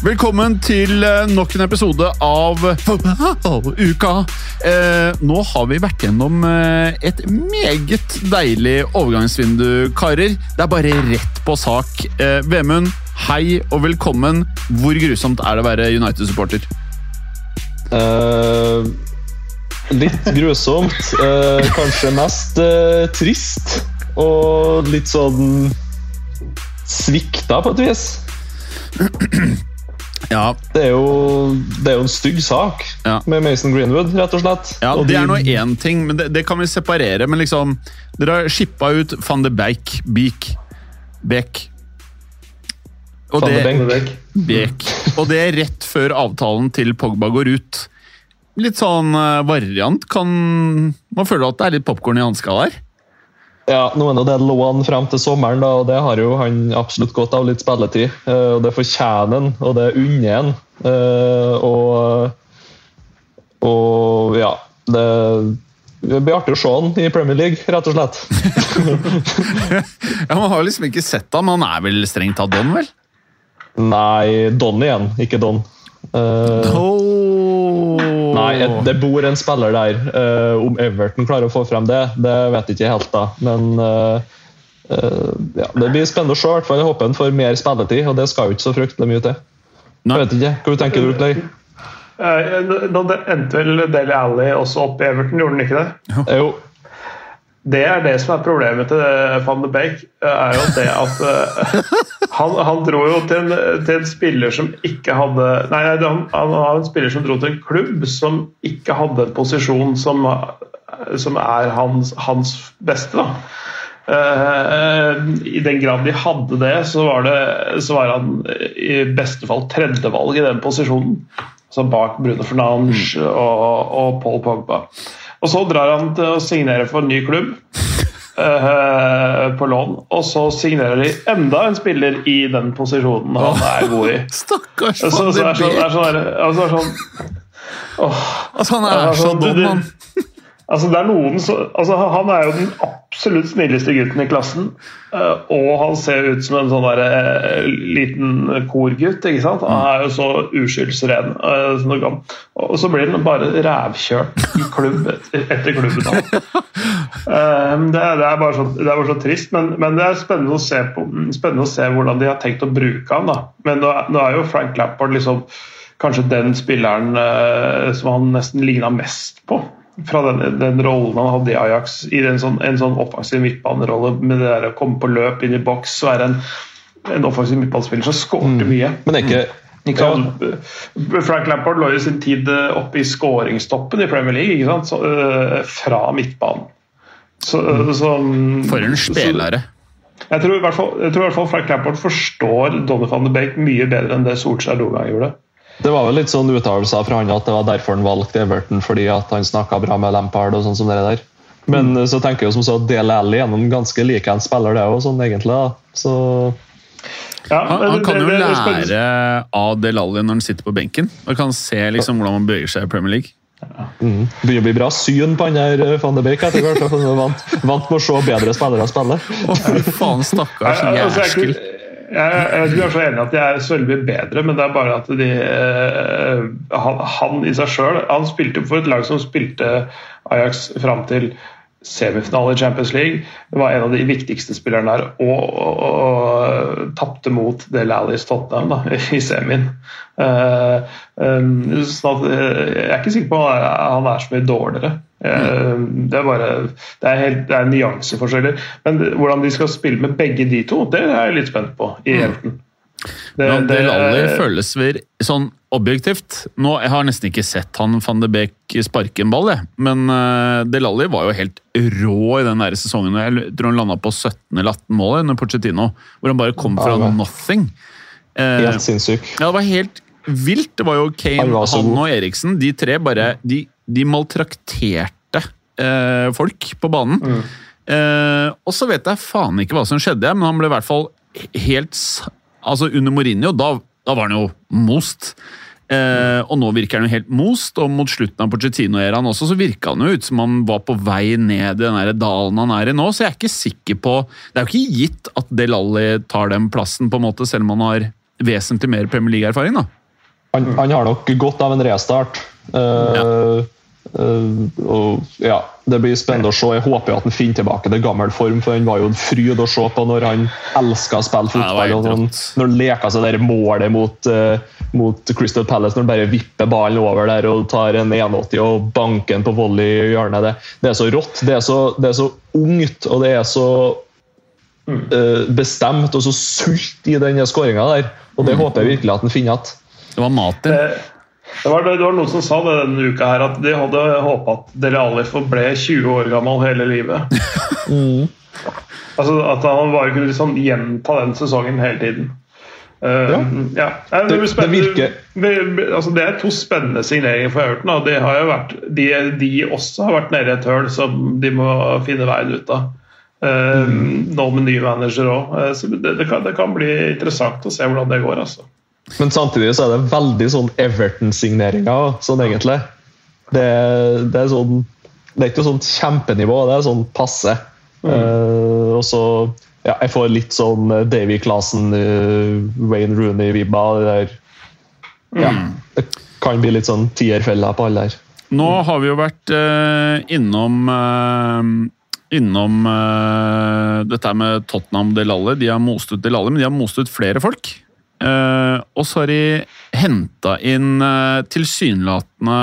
Velkommen til eh, nok en episode av Uka. Eh, nå har vi vært gjennom eh, et meget deilig overgangsvindu, karer. Det er bare rett på sak. Eh, Vemund, hei og velkommen. Hvor grusomt er det å være United-supporter? Uh, litt grusomt. Eh, kanskje mest eh, trist. Og litt sånn svikta, på et vis. Ja, Det er jo, det er jo en stygg sak Ja. med Mason Greenwood, rett og slett. ja Og det er de- nå én ting, men det, det kan vi separere. Men liksom, dere har shippa ut van de Beek. Beek. Beek. Og Van de det, Beek. Og det er rett før avtalen til Pogba går ut. Litt sånn eh, variant. Kan Man føler at det er litt popkorn i hanska der? Ja, nå er det det lån frem til sommeren, da, og det har jo han absolutt godt av litt spilletid. Eh, og Det fortjener han, og det unner han. Eh, og, og ja det, det blir artig å se han i Premier League, rett og slett. Ja, Man har liksom ikke sett ham, han er vel strengt tatt don, vel? Nei, Don igjen, ikke Don. Uh, Oh. Nei, et- det bor en spiller der. Eh, om Everton klarer å få frem det, det vet jeg ikke helt, da. Men eh, eh, ja, det blir spennende å se. i hvert fall. Jeg håper han får mer spilletid, og det skal jo ikke så fryktelig mye til. Nei. Jeg vet ikke, Hva tenker du, Clay? Nå endte vel Dele Alli også opp i Everton, gjorde den ikke det? Jo, Det er det som er problemet til eh, van de Beek. eh, er jo det at eh, han, han dro jo til en, til en spiller som ikke hadde Nei, han, han var en spiller som dro til en klubb som ikke hadde en posisjon som, som er hans, hans beste. da. I den grad de hadde det, så var, det, så var han i beste fall tredjevalg i den posisjonen. Så bak Bruno Fernange og, og Paul Pogba. Og så drar han til å signere for en ny klubb eh, på lån, og så signerer de enda en spiller i den posisjonen han er god i. Stakkars van de sånn, Beek. er sånn, altså, sånn Altså, han er så dum, du- han. Altså, det er noen som, altså, han er jo den absolutt snilleste gutten i klassen. eh, Og han ser ut som en sånn der, eh, liten korgutt. ikke sant? Han er jo så uskyldsren. eh. Og så blir han bare rævkjørt i klubb etter, etter klubben. Det, det, er bare så, det er bare så trist, men, men det er spennende å, se på, spennende å se hvordan de har tenkt å bruke han. da. Men nå, er- nå er jo Frank Lappard liksom kanskje den spilleren som han nesten ligna mest på. Fra den, den rollen han hadde i Ajax, i en sånn, en sånn offensiv midtbanerolle med det der å komme på løp inn i boks, være en, en offensiv midtbanespiller som skårte mye. men er ikke Ikke ja. Frank Lampard lå i sin tid eh, oppe i skåringstoppen i Premier League, ikke sant? Så, øh, fra midtbanen. Så, så, For en spillere. Jeg, tror i hvert fall, jeg tror i hvert fall Frank Lampard forstår Donny van de Beek mye bedre enn det Solskjær noen gang gjorde. Det var vel litt sånn uttalelser fra han at det var derfor han valgte Everton, fordi at han snakka bra med Lampard og sånn som det der. Men Mm. eh, så tenker jeg jo som så at Dele Alli er en ganske likeens spiller, det òg, sånn egentlig. da. Så Ja, Han, han kan jo det- det spennende. lære av Delalli når han sitter på benken. Og kan se liksom hvordan man bøyer seg i Premier League. mm, begynner å bli bra syn på han der eh, van de Beek etter hvert. vant, vant med å se bedre spillere spille. Å, fy faen, stakkars altså, er jæskel. Jeg, jeg, er så enig at de er så veldig mye bedre, men det er bare at de eh, han, han i seg sjøl Han spilte for et lag som spilte Ajax fram til semifinale i Champions League. Det var en av de viktigste spillerne der, og, og, og tapte mot Del Allis Tottenham da, i semien. Uh, um, sånn at, jeg er ikke sikker på at han er så mye dårligere. Eh, det er bare det er, helt, det er nyanseforskjeller. Men hvordan de skal spille med begge de to, det er jeg litt spent på i Everton. Det, det- Del Alli føles vel sånn objektivt Nå, Jeg har nesten ikke sett han van de Beek sparke en ball, jeg. Men uh, Del Alli var jo helt rå i den der sesongen. Jeg tror han landa på 17. eller 18 mål under Pochettino, hvor han bare kom fra Ja, nothing. Uh, Helt sinnssyk. ja, det var helt vilt. Det var jo Kane, Han var han og Eriksen. De tre bare De, de maltrakterte eh, folk på banen. Mm. Eh, og så vet jeg faen ikke hva som skjedde, men han ble i hvert fall helt Altså, under Mourinho, da, da var han jo most. Eh, og nå virker han jo helt most, og mot slutten av Pochettino-æraen også, så virka han jo ut som han var på vei ned i den der dalen han er i nå, så jeg er ikke sikker på Det er jo ikke gitt at Del Alli tar den plassen, på en måte, selv om han har vesentlig mer Premier League-erfaring, da. Han, han har nok godt av en restart. Eh, eh, og ja, Det blir spennende å se. Jeg håper jo at han finner tilbake til gammel form, for han var jo en fryd å se på når han elska å spille fotball. og når han, rått. når han leka seg det målet mot, eh, mot Crystal Palace, når han bare vipper ballen over der og tar en 1,80 og banker den på volley i hjørnet. Det, det er så rått. Det er så, det er så ungt, og det er så eh, bestemt og så sult i den skåringa der. Og det håper jeg virkelig at han finner igjen. Det var Martin. Det, det, var, det var noen som sa det denne uka her, at de hadde håpa at Dele Alli ble 20 år gammel hele livet. Altså At han bare kunne liksom gjenta den sesongen hele tiden. Uh, ja. Nei, Det- det virker- Det, altså, det er to spennende signeringer for Everton. De, har jo vært, de, de også har vært nede i et høl som de må finne veien ut av. Uh, Nå med ny manager òg. så det, det, kan, det kan bli interessant å se hvordan det går. altså. Men samtidig så er det veldig sånn Everton-signeringer, sånn egentlig. Det, det er sånn Det er ikke sånn kjempenivå, det er sånn passe. Eh, og så ja, Jeg får litt sånn eh, Davy Clasen, uh, Wayne Rooney-vibba. det. Ja, det kan bli litt sånn tierfeller på alle der. Nå har vi jo vært uh, innom eh, Innom uh, dette med Tottenham Delalle. De har most ut Delalle, men de har most ut flere folk. Eh, og så har de henta inn uh, tilsynelatende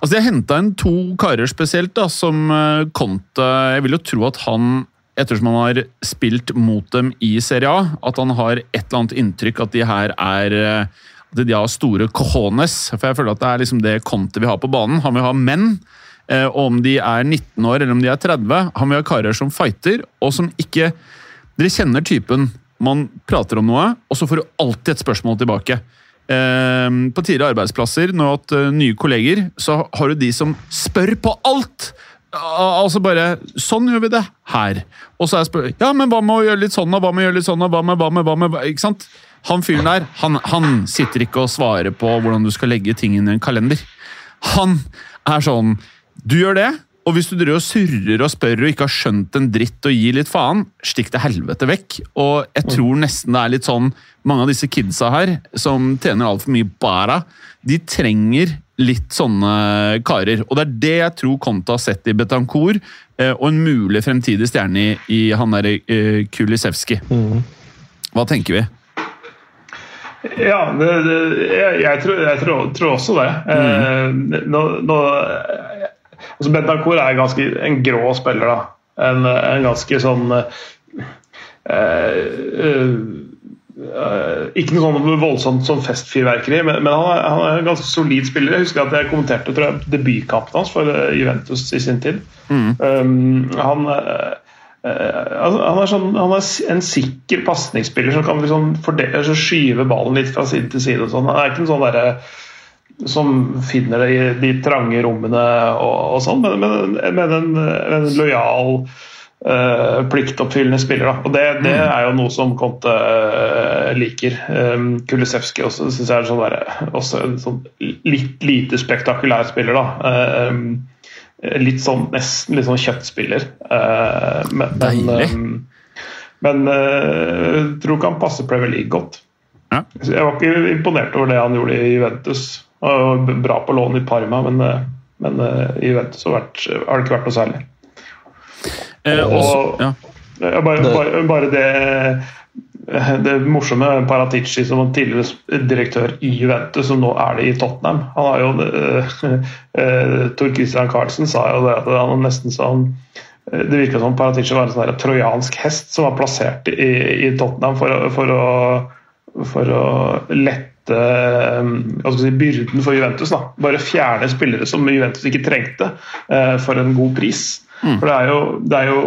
Altså, De har henta inn to karer spesielt, da, som uh, Conte Jeg vil jo tro at han, ettersom han har spilt mot dem i Serie A, at han har et eller annet inntrykk at de her er eh, at de har store cojones. For jeg føler at det er liksom det Conte vil ha på banen. Han vil ha menn. eh, Og om de er 19 år eller om de er 30, han vil ha karer som fighter, og som ikke Dere kjenner typen. Man prater om noe, og så får du alltid et spørsmål tilbake. Eh, På tidligere arbeidsplasser, har hatt eh, nye kolleger, så har du de som spør på alt! Altså bare Sånn gjør vi det her. Og så er spør Ja, men hva med å gjøre litt sånn, og hva med å gjøre litt sånn, og hva med, hva med, hva med Ikke sant? Han fyren der, han, han sitter ikke og svarer på hvordan du skal legge ting i en kalender. Han er sånn Du gjør det, og hvis du driver og surrer og spør og ikke har skjønt en dritt og gir litt faen, stikk til helvete vekk. Og jeg tror nesten det er litt sånn Mange av disse kidsa her, som tjener altfor mye bara, de trenger litt sånne karer. Og det er det jeg tror Konta har sett i Betancourt, eh, og en mulig fremtidig stjerne i, i han derre Kulisevski. Kulisevskij. Hva tenker vi? Ja, det, det, jeg, jeg, tror, jeg tror, tror også det. Eh, nå, nå, eh, altså Bentancourt er ganske en grå spiller. da. En, en ganske sånn eh, eh, Ikke noe sånn voldsomt sånn festfyrverkeri, men, men han, er, han er en ganske solid spiller. Jeg husker at jeg kommenterte tror jeg, debutkampen hans for eh, Juventus i sin tid. Um, han uh, altså, han, er sånn, han er en sikker pasningsspiller som kan liksom fordele, så skyve ballen litt fra side til side. og sånn. Han er ikke en sånn derre som finner det i de trange rommene og, og sånn, men, men, men en, en lojal, uh, pliktoppfyllende spiller. Da. Og det, det er jo noe som Conte uh, liker. Um, Kulisevskij også syns jeg er sånn der, også en sånn litt lite spektakulær spiller. da. Um, litt sånn nesten litt sånn kjøttspiller. Uh, men Deilig. eh, men jeg tror ikke han passer Premier League godt. Ja. Jeg var ikke imponert over det han gjorde i Juventus. Var bra på lån i Parma, men, eh, men eh, i Juventus har, vært, har det ikke vært noe særlig. Eh, også, ja. Eh, Bare, bare, bare det det morsomme Paratici som var tidligere direktør i Juventus, som nå er det i Tottenham. Han har jo uh, Tor Christian Carlsen sa jo det at han nesten sånn det virka som Paratici var en sånn trojansk hest som var plassert i, i Tottenham for, for, å, for å lette eh, hva skal si, byrden for Juventus. Da. Bare fjerne spillere som Juventus ikke trengte, eh, for en god pris. For det er jo, det er jo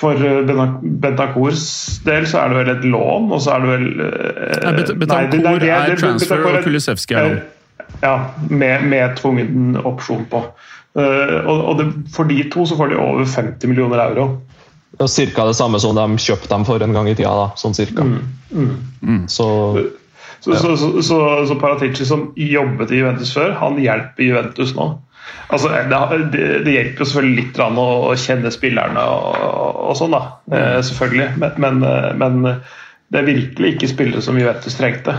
for eh, del så er det vel et lån, og så er det vel eh, Betancourt er transfer, og Kulisevskij er lån. Ja, med, med tvungen opsjon på. Eh, og og det, for de to så får de over 50 millioner euro. Det er cirka det samme som de kjøpte dem for en gang i tida. da, sånn cirka. Så Så, så, så, så, så Paratici, som jobbet i Juventus før, han hjelper Juventus nå. Altså, det, det, hjelper jo selvfølgelig litt å, å kjenne spillerne og, og sånn, da. Eh, selvfølgelig. Men, men, eh, men det er virkelig ikke spillere som Juventus trengte.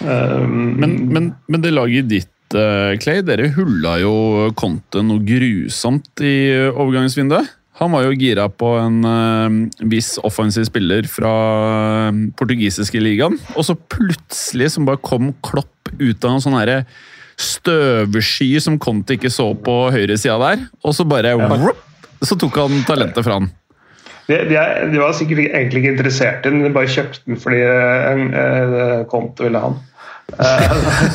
Um, Men, men, men det laget ditt, eh, Clay, dere hulla jo Conte noe grusomt i overgangsvinduet. Han var jo gira på en uh, viss offensiv spiller fra eh, portugisiske ligaen. Og så plutselig som bare kom Klopp ut av en sånn herre støvsky som Conte ikke så på høyresida der. Og så bare whoop, Så tok han talentet fra han. De, de, de var sikkert egentlig ikke interessert i den, de bare kjøpte den fordi eh, Conte ville ha den. uh,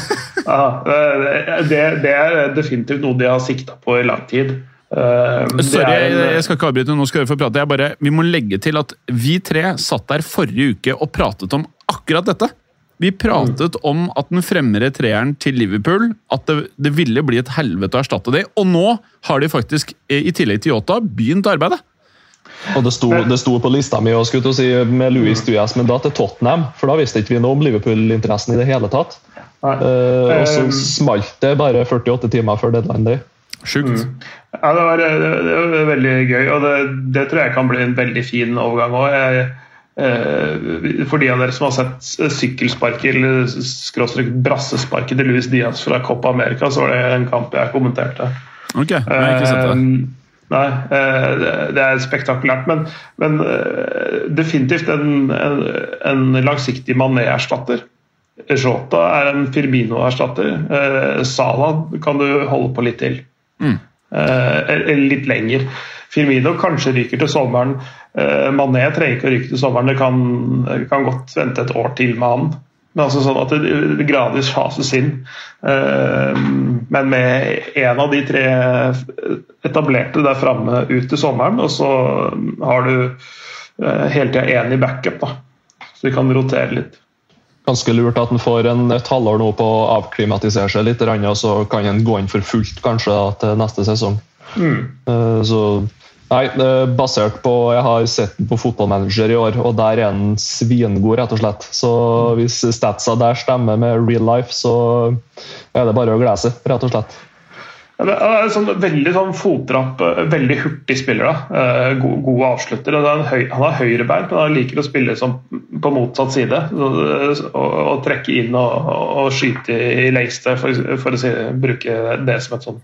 ja, eh, det, det er definitivt noe de har sikta på i lang tid. Eh, det Sorry, er en- jeg, jeg skal ikke avbryte. nå skal dere få prate. Jeg bare, vi må legge til at vi tre satt der forrige uke og pratet om akkurat dette. Vi pratet om at den fremre treeren til Liverpool at det, det ville bli et helvete å erstatte det. Og nå har de faktisk, eh, i tillegg til Yota, begynt arbeidet. Og det sto, det sto på lista mi og skulle si med Louis Diaz, men da til Tottenham. For da visste ikke vi noe om Liverpool-interessen i det hele tatt. Eh, og så Eh, smalt det bare 48 timer før deadline day. Sjukt. Ja, det var, det var veldig gøy, og det, det tror jeg kan bli en veldig fin overgang òg. For de av dere som har sett sykkelsparket eller skråstrek brassesparket til Luis Diaz fra Copa America, så var det en kamp jeg kommenterte. Ok, jeg har ikke sett det. Eh, Nei, eh, det- er spektakulært, men, men eh, definitivt en, en, en langsiktig Mané-erstatter. Jota er en Firmino-erstatter. Eh, Salah kan du holde på litt til. Mm. Eh, eller litt lenger. Firmino kanskje ryker til sommeren. Eh, Mané trenger ikke å ryke til sommeren, det kan, kan godt vente et år til med han. Men altså sånn at det, gradvis fases inn. Eh, men med en av de tre etablerte der framme ut til sommeren, og så har du eh, hele tida én i backup, da. Så du kan rotere litt. Ganske lurt at han får en, et halvår nå på å avklimatisere seg litt, og så kan han gå inn for fullt kanskje til neste sesong. Eh, Så Nei, basert på Jeg har sett den på fotballmanager i år, og der er den svingod, rett og slett. Så hvis statsa der stemmer med real life, så er det bare å glede seg, rett og slett. Det er sånn veldig sånn fotrapp, eh, veldig hurtig spiller. da. Eh, God, god avslutter. Er en høy, han har høyrebeint, men han liker å spille som på motsatt side. Eh, Og, og trekke inn og, og skyte i lengste, for, for å si, bruke det som et sånn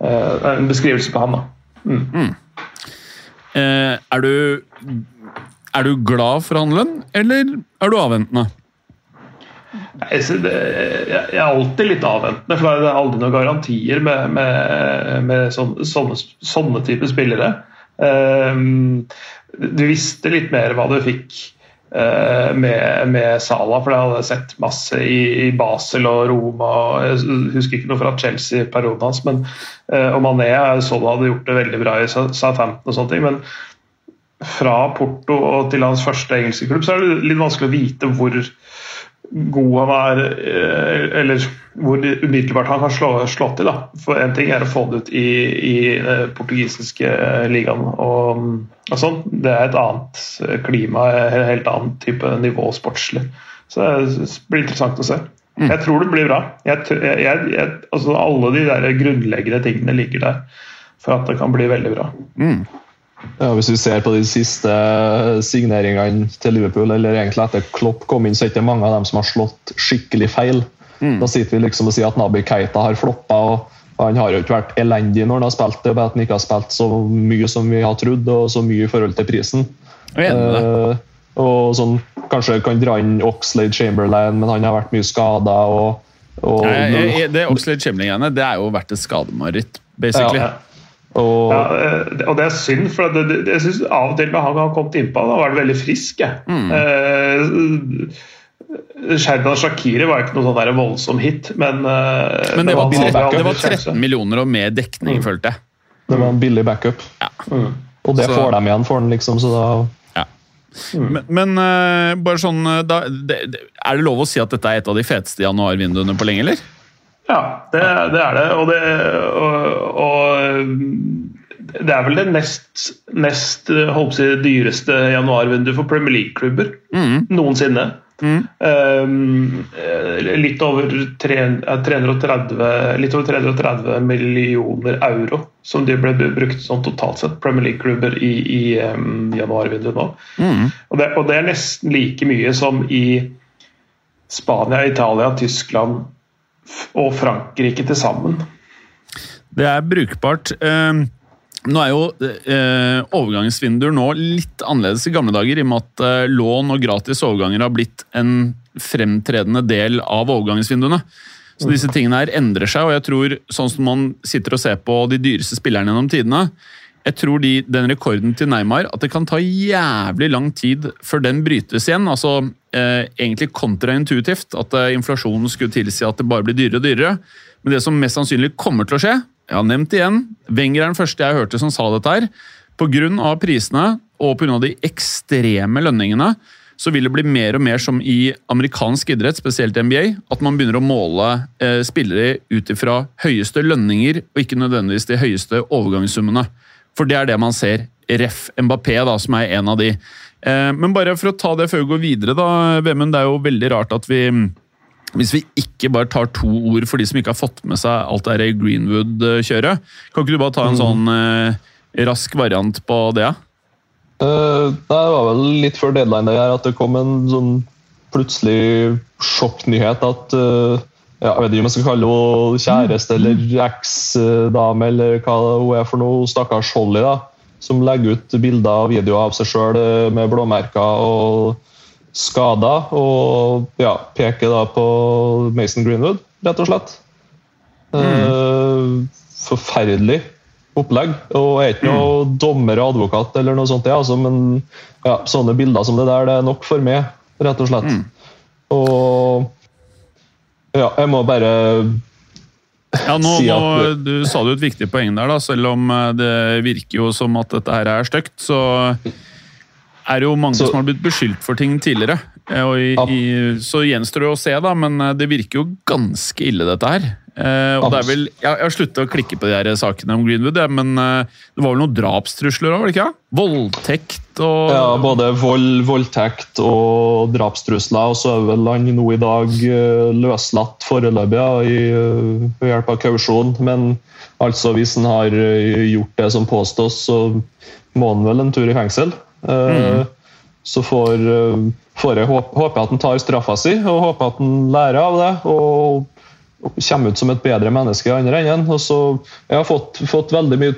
eh, en beskrivelse på han. da. Eh, er, du, er du glad for handelen, eller er du avventende? Det, jeg er alltid litt avventende, for det er aldri noen garantier med, med, med sånne, sånne, sånne typer spillere. Ehm, du visste litt mer hva du fikk eh, med, med Sala, for jeg hadde sett masse i, i Basel og Roma. og Jeg husker ikke noe fra Chelsea-perioden hans, men eh, og Mané jeg så han hadde gjort det veldig bra i Southampton og sånne ting. men fra Porto og til hans første engelske klubb, så er det litt vanskelig å vite hvor god han er, eh, eller hvor umiddelbart han kan slå, slå til. Da. For én ting er å få det ut i, i eh, portugisiske ligaen, og, og sånn. det er et annet eh, klima, en helt annen type nivå sportslig. Så det blir interessant å se. Jeg tror det blir bra. Jeg, jeg, jeg, altså alle de der grunnleggende tingene ligger der for at det kan bli veldig bra. Ja, hvis vi ser på de siste signeringene til Liverpool, eller egentlig etter Klopp kom inn, så er det ikke mange av dem som har slått skikkelig feil. Da sitter vi liksom og sier at Nabi Keita har floppa. og Han har jo ikke vært elendig når han har spilt, det er bare at han ikke har spilt så mye som vi har trodd, og så mye i forhold til prisen. Eh, og sånn, Kanskje kan dra inn Oxlade Chamberlain, men han har vært mye skada. Og, og Jeg, jeg, jeg, det Oxlade Chamberlain-greiene det er jo vært et skademareritt, basically. Ja, Ja. Og Ja, eh, og det er synd, for det, det, jeg synes av og til når han har kommet innpå, da var det veldig frisk. jeg. Mm. Eh, Sherdan Shakiri var ikke noe sånn voldsom hit, men eh, Men det var, 13, det var 13 millioner og mer dekning, Mm. følte jeg. det var en billig backup. Mm. Og det Så- får de igjen for den, liksom, så da Men, men eh, bare sånn da, det, det, Er det lov å si at dette er et av de feteste januarvinduene på lenge, eller? Ja, det, det er det. Og det, og, og det er vel det nest, nest holdt på dyreste januarvinduet for Premier League-klubber noensinne. Um, eh, litt over eh, 330, litt over 330 millioner euro som de ble brukt sånn totalt sett, Premier League-klubber i, i um, januarvinduet nå. Og, det, og det er nesten like mye som i Spania, Italia, Tyskland og Frankrike til sammen. Det er brukbart. Eh, Nå er jo eh, overgangsvinduer nå litt annerledes i gamle dager, i og med at eh, lån og gratis overganger har blitt en fremtredende del av overgangsvinduene. Så disse tingene her endrer seg, og jeg tror, sånn som man sitter og ser på de dyreste spillerne gjennom tidene Jeg tror de, den rekorden til Neymar, at det kan ta jævlig lang tid før den brytes igjen. altså eh, Egentlig kontraintuitivt, at eh, inflasjonen skulle tilsi at det bare blir dyrere og dyrere. Men det som mest sannsynlig kommer til å skje, jeg har nevnt det igjen, Wenger er den første jeg hørte som sa dette her. Pga. prisene og pga. de ekstreme lønningene så vil det bli mer og mer som i amerikansk idrett, spesielt NBA, at man begynner å måle eh, spillere ut ifra høyeste lønninger, og ikke nødvendigvis de høyeste overgangssummene. For det er det man ser. Ref. Mbappé, da, som er en av de. Eh, men bare for å ta det før vi går videre, da, Vemund. Det er jo veldig rart at vi hvis vi ikke bare tar to ord for de som ikke har fått med seg alt det her Greenwood-kjøret, kan ikke du bare ta en sånn eh, rask variant på det? Eh, Det var vel litt før deadline det her at det kom en sånn plutselig sjokknyhet at eh, ja, Jeg vet ikke om jeg skal kalle henne kjæreste eller eksdame eller hva hun er for noe. Stakkars Holly, da, som legger ut bilder og videoer av seg sjøl med blåmerker og skader. Og ja, peker da på Mason Greenwood, rett og slett. Mm. forferdelig opplegg. Og jeg er ikke noe dommer og advokat, eller noe sånt, ja, altså, men ja, sånne bilder som det der, det er nok for meg, rett og slett. Og ja, jeg må bare Ja, nå, Si nå, at- Du sa jo et viktig poeng der, da. Selv om eh, det virker jo som at dette her er stygt, så er det jo mange Så- som har blitt beskyldt for ting tidligere. Eh, i, i, så gjenstår det å se, da, men eh, det virker jo ganske ille, dette her. Eh, og det er vel, jeg, har sluttet å klikke på de her sakene om Greenwood, ja, men eh, det var vel noen drapstrusler òg? Voldtekt og ja, både vold, voldtekt og drapstrusler. Og så er vel han nå i dag eh, løslatt foreløpig ja, i, ved hjelp av kausjon. Men altså, hvis han har gjort det som påstås, så må han vel en tur i fengsel. Mm. Så får, får jeg håpe, håpe at han tar straffa si, og håpe at han lærer av det. og kommer ut som et bedre menneske i andre enden. Og så, jeg har fått, fått veldig mye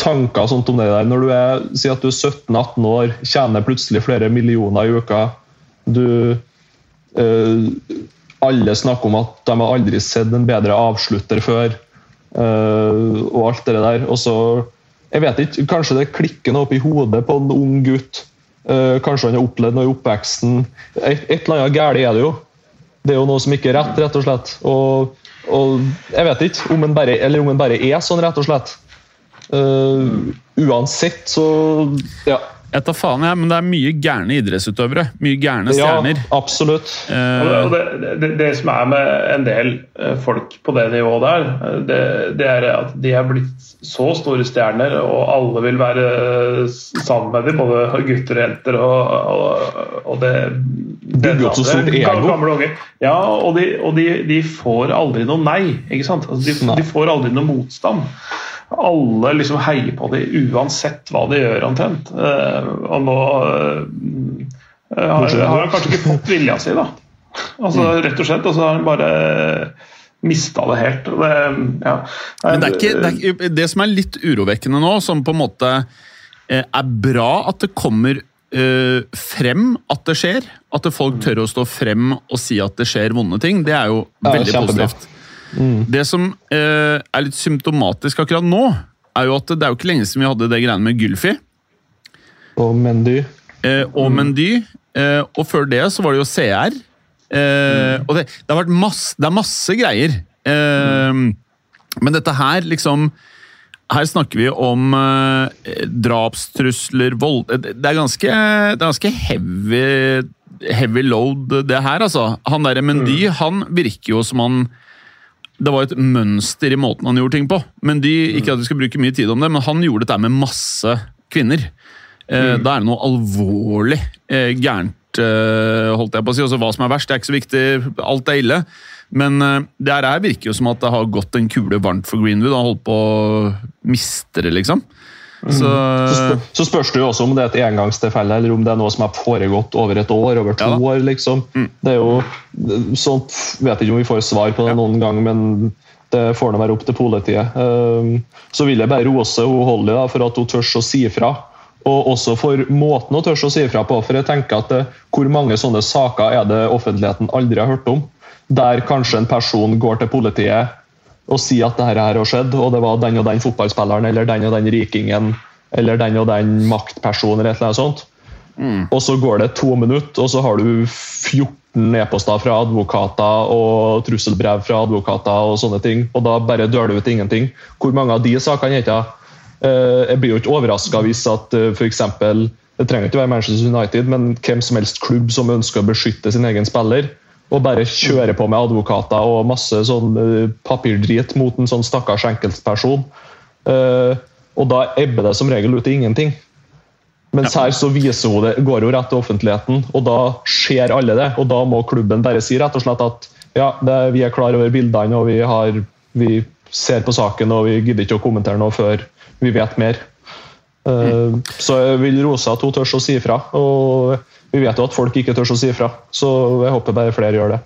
tanker sånt om det der. Når du er, sier at du er 17-18 år, tjener plutselig flere millioner i uka. Du eh, Alle snakker om at de har aldri sett en bedre avslutter før. eh, og alt det der. Og så Jeg vet ikke, kanskje det klikker noe opp i hodet på en ung gutt. Eh, kanskje han har opplevd noe i oppveksten. Et, et eller annet galt er det jo. Det er jo noe som ikke er rett, rett og slett. Og, og jeg vet ikke om en bare, om en bare er sånn, rett og slett. Uh, uansett, så ja. Jeg tar faen, jeg, men det er mye gærne idrettsutøvere. Mye gærne ja stjerner. absolutt. Uh, Og det, det, det, det som er med en del eh, folk på det nivået der, eh, det, det er at de er blitt så store stjerner, og alle vil være sammen med dem, både gutter og jenter. Og, og, og det Bygger opp så stort ego. Ja, og, de, og de, de får aldri noe nei. ikke sant? Altså, de, de får aldri noe motstand. Alle liksom heier på dem uansett hva de gjør, omtrent. Eh, og nå eh, har, har han kanskje ikke fått vilja si, da. Altså, Rett og slett. Og så har han bare mista det helt. og Det, ja. Men det er ikke det, er, ikke- det som er litt urovekkende nå, som på en måte eh, er bra at det kommer uh, frem at det skjer, at folk tør å stå frem og si at det skjer vonde ting, det er jo Ja, veldig kjempebra. Positivt. Det som eh, er litt symptomatisk akkurat nå, er jo at det er jo ikke lenge siden vi hadde det greiene med Gylfi Og Mendy. eh, og Mendy. Eh, og før det så var det jo CR. Eh, Og det, det har vært masse, det er masse greier. Eh, Men dette her, liksom Her snakker vi om eh, drapstrusler, vold Det er ganske, det er ganske heavy, heavy load, det her, altså. Han derre Mendy, han virker jo som han det var et mønster i måten han gjorde ting på. Men de, Ikke at vi skal bruke mye tid om det, men han gjorde dette med masse kvinner. Eh, Da er det noe alvorlig eh, gærent, eh, holdt jeg på å si. Også hva som er verst, det er ikke så viktig. Alt er ille. Men eh, det her er- virker jo som at det har gått en kule varmt for Greenwood. Han holdt på å miste det, liksom. Så, Så, så spørs det jo også om det er et engangstilfelle, eller om det er noe som har foregått over et år, over to Ja. Mm. år. liksom. Det er jo sånt, vet ikke om vi får svar på det noen gang, men det får nå være opp til politiet. Um, så vil jeg bare rose Holly da, for at hun tør å si fra. Og også for måten hun tør å si fra på. For jeg tenker at det, Hvor mange sånne saker er det offentligheten aldri har hørt om? Der kanskje en person går til politiet og si at dette her har skjedd, og det var den og den fotballspilleren eller den og den rikingen eller den og den maktpersonen eller et eller annet sånt. Og så går det to minutter, og så har du 14 e-poster fra advokater og trusselbrev fra advokater og sånne ting, og da bare dør det ut ingenting. Hvor mange av de sakene heter? Eh, Jeg blir jo ikke overraska hvis at f.eks. Det trenger ikke være Manchester United, men hvem som helst klubb som ønsker å beskytte sin egen spiller, og bare kjører på med advokater og masse sånn eh, papirdrit mot en sånn stakkars enkeltperson. Eh, Og da ebber det som regel ut i ingenting. Mens her så viser hun det, går hun rett til offentligheten, og da ser alle det. Og da må klubben bare si rett og slett at ja, det, vi er klar over bildene, og vi, har, vi ser på saken, og vi gidder ikke å kommentere noe før vi vet mer. Eh, Så jeg vil rose at hun tør å si ifra. Og vi vet jo at folk ikke tør å si ifra, så jeg håper bare flere gjør det.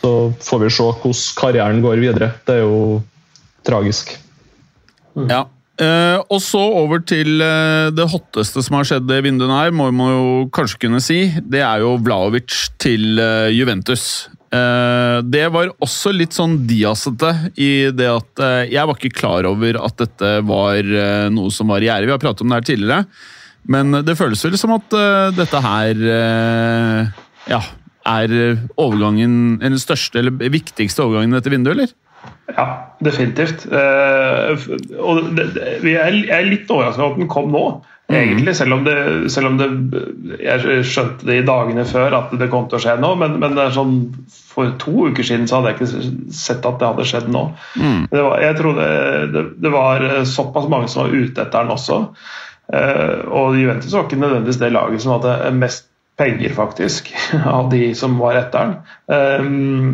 Så får vi se hvordan karrieren går videre. Det er jo tragisk. Ja. Eh, og så over til eh, det hotteste som har skjedd i vinduet her, må man jo kanskje kunne si. Det er jo Vlaovic til eh, Juventus. Eh, det var også litt sånn diasete i det at eh, jeg var ikke klar over at dette var eh, noe som var i gjære. Vi har pratet om det her tidligere, men det føles vel som at uh, dette her uh, ja, er overgangen, den største eller viktigste overgangen i dette vinduet, eller? Ja, definitivt. Uh, og det, det, jeg er litt overrasket over at den kom nå, egentlig. Selv om, det, selv om det, jeg skjønte det i dagene før at det kom til å skje nå. Men, men det er sånn, for to uker siden så hadde jeg ikke sett at det hadde skjedd nå. Det var, jeg trodde det, det var såpass mange som var ute etter den også. Eh, og Juventus var ikke nødvendigvis det laget som hadde mest penger, faktisk, av de som var etter den. Um,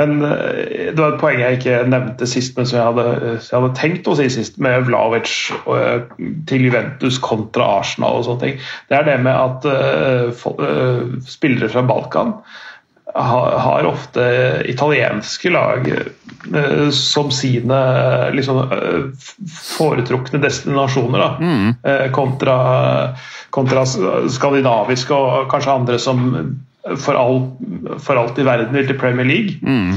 men eh, det var et poeng jeg ikke nevnte sist, men som jeg hadde, jeg hadde tenkt å si sist, med Vlaovic eh, til Juventus kontra Arsenal og sånne ting. Det er det med at eh, eh, spillere fra Balkan har, ofte italienske lag eh, som sine eh, liksom, eh, foretrukne destinasjoner, da, mm. kontra, kontra skandinaviske og kanskje andre som for, all, for alt i verden vil til Premier League. Mm.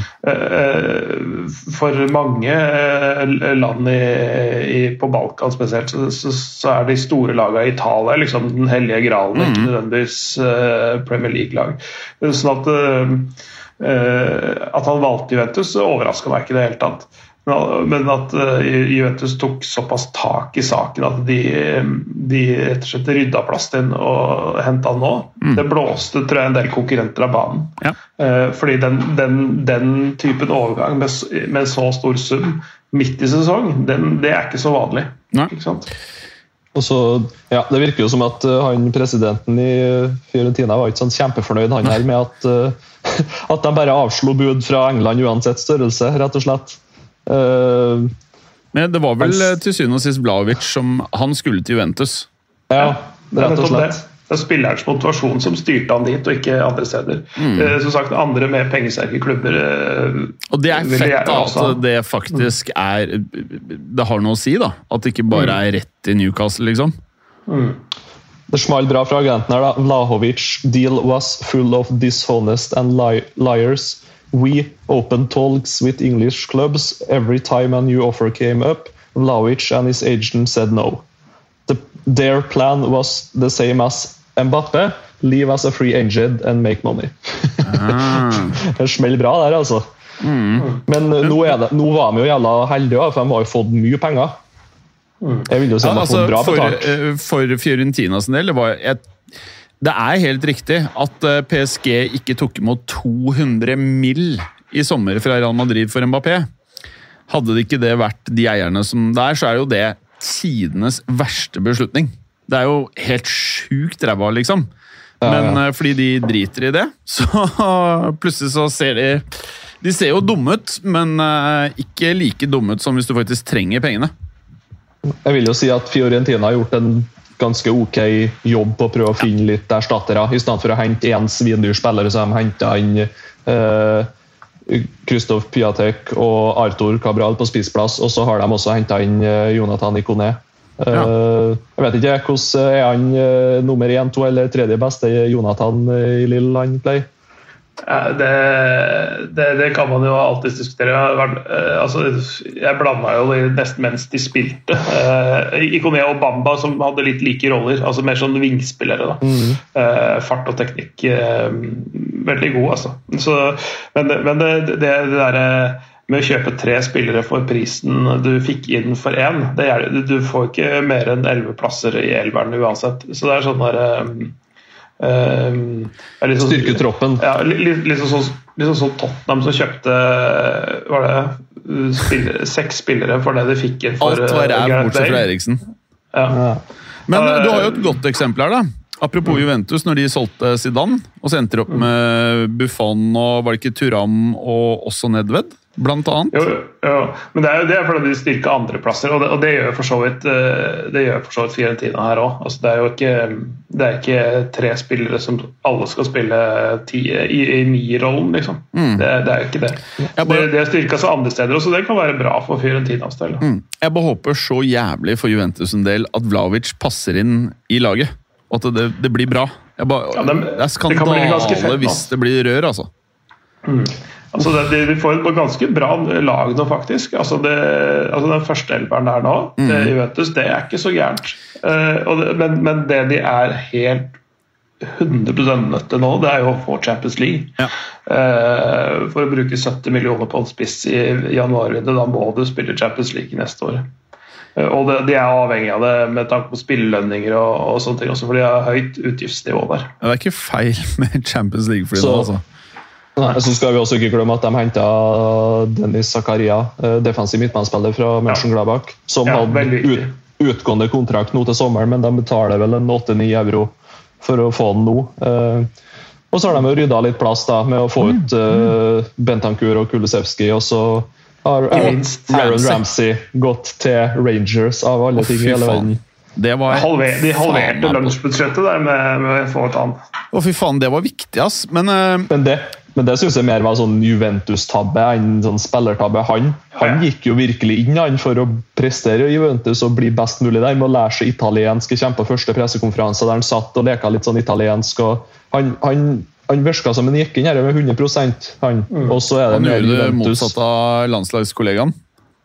For mange eh, land i, i, på Balkan spesielt, så, så, så er de store lagene i Italia liksom den hellige gralen, ikke nødvendigvis eh, Premier League-lag. Sånn at eh, eh, at han valgte Juventus, overraska meg ikke i det hele tatt. Men at eh, Juventus tok såpass tak i saken at de, de rett og slett rydda plass til den og henta den nå, det blåste tror jeg en del konkurrenter av banen. Ja. Eh, Fordi den, den, den typen overgang med, med så stor sum midt i sesong, den, det er ikke så vanlig. Nei. Ikke sant? Og så, ja, Det virker jo som at uh, han presidenten i Fiorentina var ikke sånn kjempefornøyd han her med at, at de bare avslo bud fra England uansett størrelse, rett og slett. Uh, Men det var vel eh, til syvende og sist Vlaovic som Han skulle til Juventus. ja, Det er rett og slett. Det er spillerens motivasjon som styrte han dit, og ikke andre steder. Eh, Som sagt, andre med pengesterke klubber eh, Og det er fett da, at det faktisk er Det har noe å si, da. At det ikke bare er rett i Newcastle, liksom. Det smalt bra fra agenten her. da. Vlahovic deal was full of dishonest and li liars. We opened talks with English clubs every time a new offer came up. Vlaovic and his agent said no. The, their plan was the same as Mbappe. Leave as a free agent and make money. det smeller bra der, altså. Men eh, nå, det, nå var vi jo jævla heldige, for de har jo fått mye penger. Jeg vil jo si Ja, de har altså, fått bra for, betalt. For, for Fiorentina sin del, det, var et, det er helt riktig at eh, PSG ikke tok imot 200 mill. i sommer fra Real Madrid for Mbappé. Hadde det ikke det vært de eierne som det er, så er jo det tidenes verste beslutning. Det er jo helt sjukt ræva, liksom. Men eh, fordi de driter i det, så plutselig så ser de De ser jo dumme ut, men eh, ikke like dumme ut som hvis du faktisk trenger pengene. Jeg vil jo si at Fiorentina har gjort en ganske ok jobb på å prøve å finne litt erstattere. I stedet for å hente én svindyr spiller, så har de henta inn eh, Christoph Piatek og Arthur Cabral på spissplass, og så har de også henta inn eh, Jonathan Ikoné. Eh, jeg vet ikke hvordan er han eh, nummer én, to eller tredje beste Jonathan i Lille han pleier? Det, det, det kan man jo alltids diskutere. Eh, altså, jeg blanda jo det nesten mens de spilte. Uh, Ikoné og Bamba som hadde litt like roller, altså mer sånn vingspillere. da. Eh, fart og teknikk eh, veldig god, altså. Så, men men det, det, det derre med å kjøpe tre spillere for prisen du fikk inn for én, det du får ikke mer enn elleve plasser i elveren uansett. Så det er sånn der sånn- Styrke troppen. ja, litt, sånn litt sånn Tottenham som kjøpte var det, spillere, seks spillere for det de fikk inn for Alt var uh, ræv, bortsett fra Eriksen. Ja. Men Eh, du har jo et godt eksempel her, da. Apropos Juventus, når de solgte Zidane, og så endte de opp med Buffon og var det ikke Turam og også Nedved, blant annet. Jo, jo, men det er jo det er fordi de styrker andreplasser, og, det- og det gjør for så vidt uh, det gjør for så vidt Fiorentina her òg. Altså, det er jo ikke, det er ikke tre spillere som alle skal spille ti, i, i ni-rollen, liksom. Det, det er jo ikke det. Bare- Det, det er styrka seg andre steder, så det kan være bra for Fiorentinas del. Mm. Jeg bare håper så jævlig for Juventus en del at Vlavic passer inn i laget. Og at det, det blir bra. Jeg bare, Ja, det- det er skandale fett, hvis det blir rør, altså. Altså det, de, vi får et ganske bra lag nå, faktisk. Altså det, altså den første elveren der nå, det Juventus, det er ikke så gærent. Uh, og det, men, men det de er helt 100 nødt til nå, det er jo å få Champions League. Ja. Uh, for å bruke 70 millioner på en spiss i januar, da må du spille Champions League neste år. Eh, og det, de er avhengig av det med tanke på spillelønninger og, og sånne ting, også, for de har høyt utgiftsnivå der. Det er ikke feil med Champions League for dem altså. Nei, så skal vi også ikke glemme at de henta Dennis Zakaria, eh, defensiv midtbanespiller fra Mönchengladbach, som Ja, hadde ut, utgående kontrakt nå til sommeren, men de betaler vel en 8-9 euro for å få den nå. Eh, og så har de rydda litt plass da, med å få ut uh, Bentankur og Kulisevskij, og så har Aaron Ramsey. Gått til Rangers, av alle ting i hele verden. Det var Halver, de halverte lønnsbudsjettet lunsjbudsjettet der med, med å få et annet. Å, fy faen, det var viktig, ass. Men uh, Men det, men det syns jeg mer var sånn Juventus-tabbe enn sånn spillertabbe. Han, han gikk jo virkelig inn han, for å prestere i Juventus og bli best mulig der, med å lære seg italiensk. Jeg på første pressekonferanse der han satt og leka litt sånn italiensk. Han, han, han virka som han gikk inn her med 100% han. Og så er det han gjorde det motsatt av landslagskollegaen.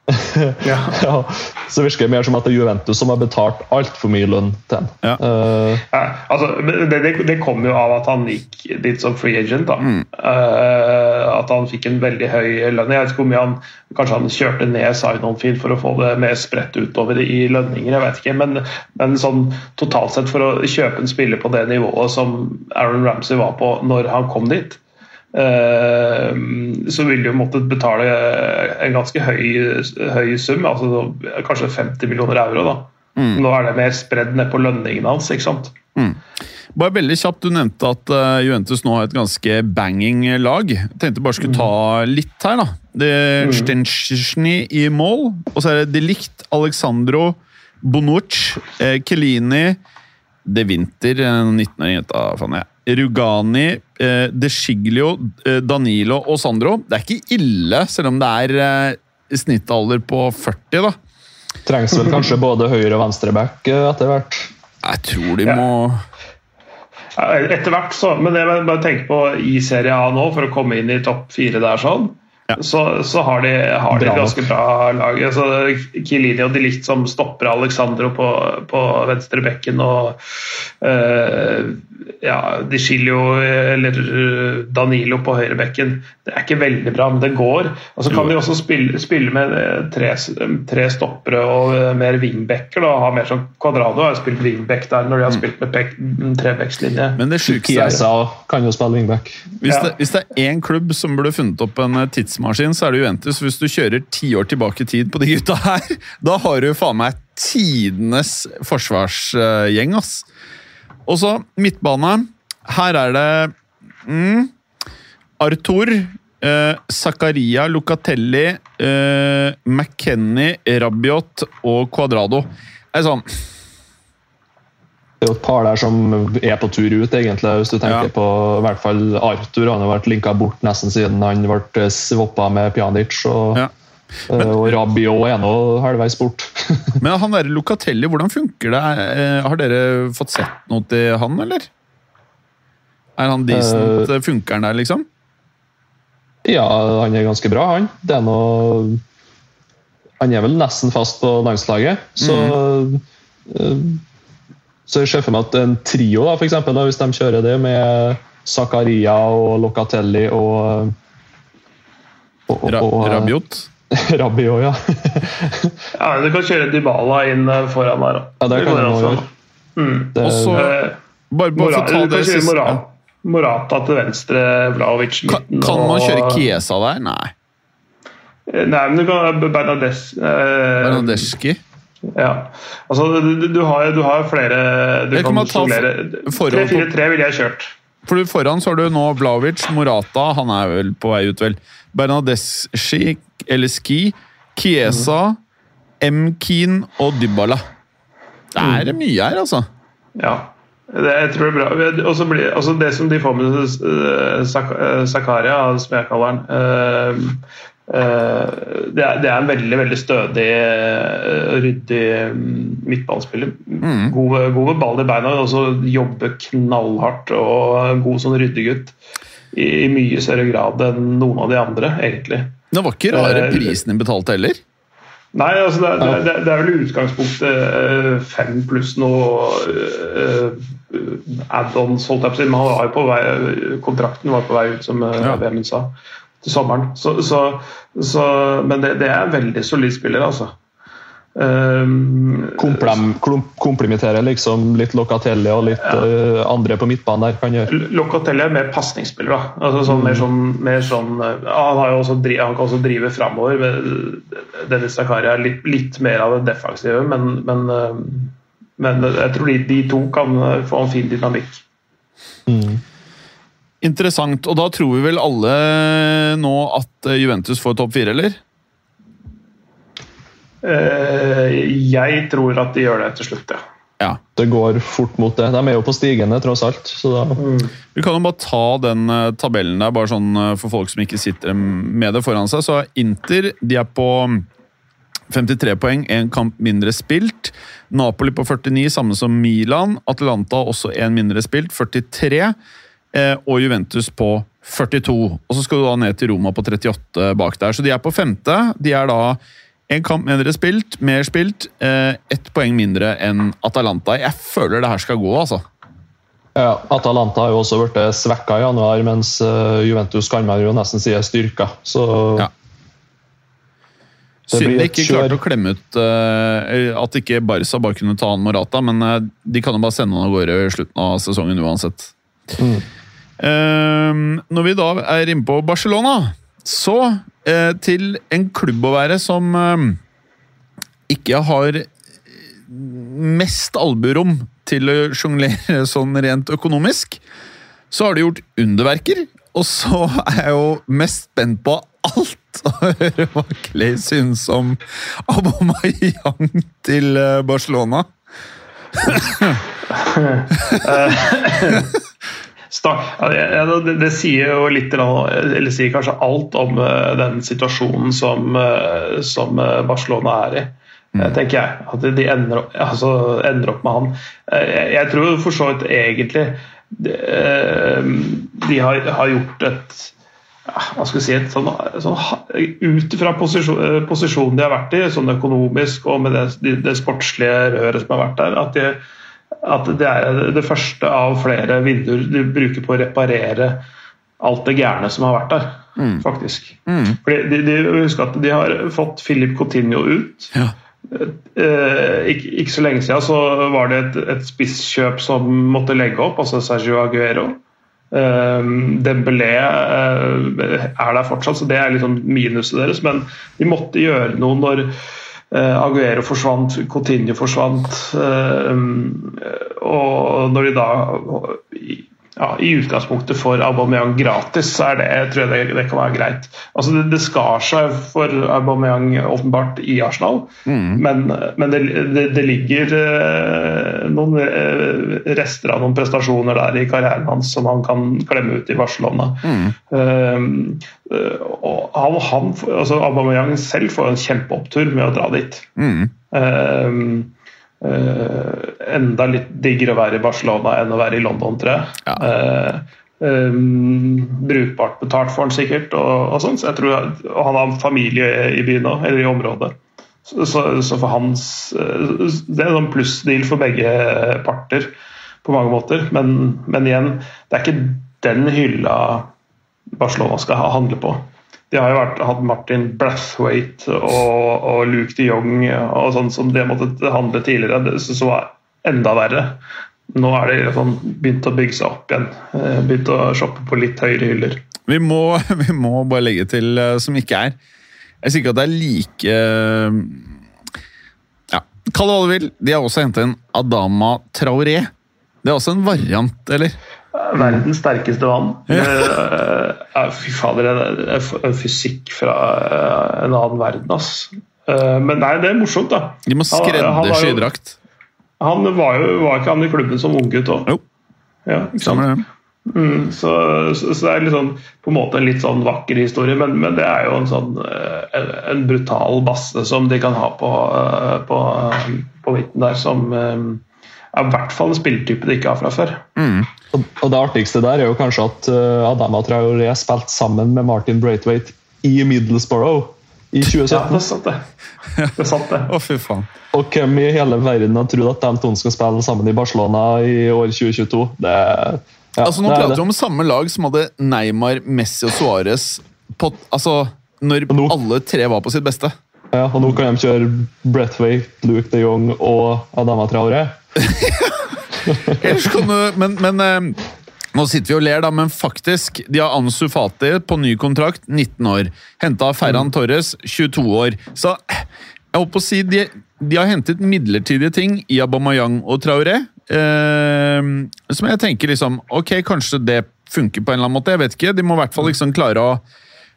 Ja. Ja, så virker det mer som at det er Juventus som har betalt altfor mye lønn til ham. Ja. Uh, Ja, altså, det, det, det kom jo av at han gikk dit som free agent. da. Uh, at han fikk en veldig høy lønn. Jeg vet ikke hvor mye han Kanskje han kjørte ned sign-on-feed for å få det mer spredt utover i lønninger. jeg vet ikke, Men, men sånn totalt sett for å kjøpe en spiller på det nivået som Aaron Ramsey var på når han kom dit, så vil de jo måtte betale en ganske høy, høy sum. altså Kanskje 50 millioner euro. da. Nå er det mer spredd ned på lønningene hans. ikke sant? Bare veldig kjapt, Du nevnte at eh, Juventus nå har et ganske banging lag. Jeg tenkte bare skulle ta litt her. da. Det er Stenschny i mål, og så er det Delict, Alexandro, Bonucci, eh, Kelini De Winter, 19-åring, jenta, faen jeg. Rugani, eh, De Sciglio, eh, Danilo og Sandro. Det er ikke ille, selv om det er eh, snittalder på 40, da. trengs vel kanskje både høyre- og venstreback eh, etter hvert. Jeg tror de Ja. må Ja, Etter hvert, så. Men det jeg bare tenker på i Serie A nå, for å komme inn i topp fire der sånn Ja. så, så har de, har de et ganske bra lag. Altså, Kilini og de Ligt som stopper Alexandro på, på venstre bekken og uh, ja, Di Chilio eller Danilo på høyre bekken. Det er ikke veldig bra, men det går. Og så kan de også spille, spille med eh, tre, tre stoppere og eh, mer wingbacker. da, Ha mer som Quadrado har spilt wingback der når de har spilt med pek- trebackslinje. Men det sjukeste er jo kan jo spille wingback. Hvis, Ja. det, hvis det er én klubb som burde funnet opp en eh, tidsmaskin, så er det Juventus. Hvis du kjører ti år tilbake i tid på de gutta her, da har du faen meg tidenes forsvarsgjeng, ass. Og så midtbane. Her er det mm, Arthur, eh, Zakaria, Lucatelli, eh, McKenny, Rabiot og Cuadrado. Det er sånn Det er jo et par der som er på tur ut, egentlig, hvis du tenker Ja. på i hvert fall Arthur. Han har vært linka bort nesten siden han ble svoppa med Pjanic. Og, Ja. eh, og Rabiot er nå halvveis bort. Men han der Locatelli, hvordan funker det? Eh, Har dere fått sett noe til han, eller? Er han decent? Funker han der, liksom? ja, han er ganske bra, han. Det er noe Han er vel nesten fast på landslaget, så eh, Så jeg ser for meg at en trio, da, for eksempel, da, hvis de kjører det med Zakaria og Locatelli og og, og, og Rabiot? Rabiot, ja. Ja, Du kan kjøre Dybala inn eh, foran der. Ja, det kan du gjøre. Mm. Det, Og så Eh, Bare, bare for å ta det siste Morata, Morata til venstre, Vlaovic kan, midten. kan man kjøre Kiesa der? Nei. Eh, Nei, men du kan Bernades eh, Bernadeschi? Ja. Altså, du, du, har, du har flere Du Jeg kan kan sjonglere. 3-4-3 ville jeg kjørt. For Foran så har du nå Blavic, Morata, han er vel på vei ut, vel. Bernadeschi, eller Ski, Kiesa, M-Keen og Dybala. Det er mye her, altså. Ja. Det, jeg tror det er bra. Og så blir, altså det som de får med uh, Zakaria, som jeg kaller han eh, det, er, det er en veldig veldig stødig, eh, ryddig mm. God, god med ball i beina, også jobber knallhardt og god sånn ryddegutt. I, I mye større grad enn noen av de andre, egentlig. Det var ikke rare Eh, prisen din betalte heller. Nei, altså det, det, det, det er vel i utgangspunktet fem pluss noe add-ons, holdt jeg på å si. Men han var på vei, kontrakten var på vei ut, som. Vemund sa, til sommeren. Så, så, så, men det, det er en veldig solid spiller, altså. Um, komplem, liksom litt Locatelli og litt eh, andre på midtbanen der kan gjøre. Locatelli er mer pasningsspiller. Altså sånn, mer sånn, mer sånn eh, han, har jo også, han kan også drive framover. Dennis Zakaria er litt, litt mer av det defensive, men, men, eh, men jeg tror de, de to kan eh, få en fin dynamikk. Interessant. Og da tror vi vel alle nå at eh, Juventus får topp fire, eller? Eh, Jeg tror at de gjør det til slutt, ja. Ja. Det går fort mot det. De er jo på stigende, tross alt. Så da, Vi kan jo bare ta den eh, tabellen der, bare sånn for folk som ikke sitter med det foran seg. Så Inter de er på 53 poeng, én kamp mindre spilt. Napoli på 49, samme som Milan. Atlanta også én mindre spilt, 43. eh, Og Juventus på 42. Og så skal du da ned til Roma på 38 bak der. Så de er på femte. De er da en kamp mindre spilt, mer spilt. eh, Ett poeng mindre enn Atalanta. Jeg føler det her skal gå, altså. ja, Atalanta har jo også blitt svekka i januar, mens eh, Juventus kan man jo nesten si er styrka. Så Ja. Det Synd de ikke klarte å klemme ut uh, at ikke Barca bare kunne ta han Morata, men uh, de kan jo bare sende han av gårde i slutten av sesongen uansett. Mm. Eh, når vi da er inne på Barcelona, så eh, til en klubb å være som eh, ikke har mest alburom til å sjonglere sånn rent økonomisk, så har de gjort underverker. Og så er jeg jo mest spent på alt å høre hva Clay syns om Abomayang til eh, Barcelona. Det, det, det sier jo litt, eller sier kanskje alt om eh, den situasjonen som, eh, som eh, Barcelona er i. eh, tenker jeg. At de ender altså, ender opp med han. Jeg, jeg tror for så vidt egentlig de, de har, har gjort et hva skal vi si, sånn, sånn, Ut fra posisjon, posisjonen de har vært i, sånn økonomisk og med det, det sportslige røret som har vært der, at, de, at, det er det første av flere vinduer du bruker på å reparere alt det gærne som har vært der. Mm. faktisk. Mm. Fordi de, de, husk at de har fått Philip Coutinho ut. Ja. Eh, ikke, ikke, så lenge siden så var det et, et spisskjøp som måtte legge opp, altså Sergio Aguero. Um, Dembélé uh, er der fortsatt, så det er liksom minuset deres. Men de måtte gjøre noe når Aguero forsvant, Coutinho forsvant. Uh, og når de da ja, i utgangspunktet for Aubameyang gratis, så er det, jeg tror jeg det, det kan være greit. Altså det, det skar seg for Aubameyang åpenbart i Arsenal, mm. men, men det, det, ligger eh, noen eh, rester av noen prestasjoner der i karrieren hans som han kan klemme ut i Barcelona. Mm. Uh, og han, han, altså Aubameyang selv får en kjempeopptur med å dra dit. Mm. Uh, enda litt diggere å være i Barcelona enn å være i London, tror jeg. Ja. Um, brukbart betalt for han sikkert, og, og sånn, så jeg tror og han har familie i byen òg, eller i området. Så, så, så, for hans Det er en plussdeal for begge parter på mange måter, men, men igjen, det er ikke den hylla Barcelona skal handle på. De har jo vært, hatt Martin Brathwaite og, og, Luke de Jong og sånn som det måtte handle tidligere, det som var enda verre. Nå er det sånn, begynt å bygge seg opp igjen. Eh, begynt å shoppe på litt høyere hyller. Vi må, vi må bare legge til, eh, som ikke er Jeg sier ikke at det er like eh, ja, Kall det. De har også hentet en Adama Traoré. Det er også en variant, eller? Verdens sterkeste vann. Ja. Fy fader, det er fysikk fra eh, en annen verden, ass. Eh, men nei, det er morsomt, da. De må skreddersy drakt. Han var jo var ikke han i klubben som unggutt òg? Jo. Ja, Samme det. Mm, så, så, så, det er liksom, på en måte en litt sånn vakker historie, men, men det er jo en sånn eh, en, en, brutal basse som de kan ha på, på, på midten der, som er i hvert fall en spilletype de ikke har fra før. Mm. Og Det artigste der er jo kanskje at uh, Adama Traoré spilte sammen med Martin Braithwaite i Middlesbrough i 2017. Ja, det er sant, det. det, er sant, det. oh, fy faen. Og hvem i hele verden har trodd at de to skal spille sammen i Barcelona i år 2022? Det, ja, altså, nå det prater vi om samme lag som hadde Neymar, Messi og Suárez altså, når nå, alle tre var på sitt beste. Ja, og nå kan de kjøre Brethwaite, Luke de Jong og Adama Traoré. men, men eh, nå sitter vi og ler, da, men faktisk, de har Ansu Fati på ny kontrakt, 19 år. Henta Ferran mm. Torres, 22 år. Så jeg håper å si de, de har hentet midlertidige ting i Abamayang og Traoré. Eh, som jeg tenker liksom Ok, kanskje det funker på en eller annen måte. Jeg vet ikke. De må i hvert fall liksom klare å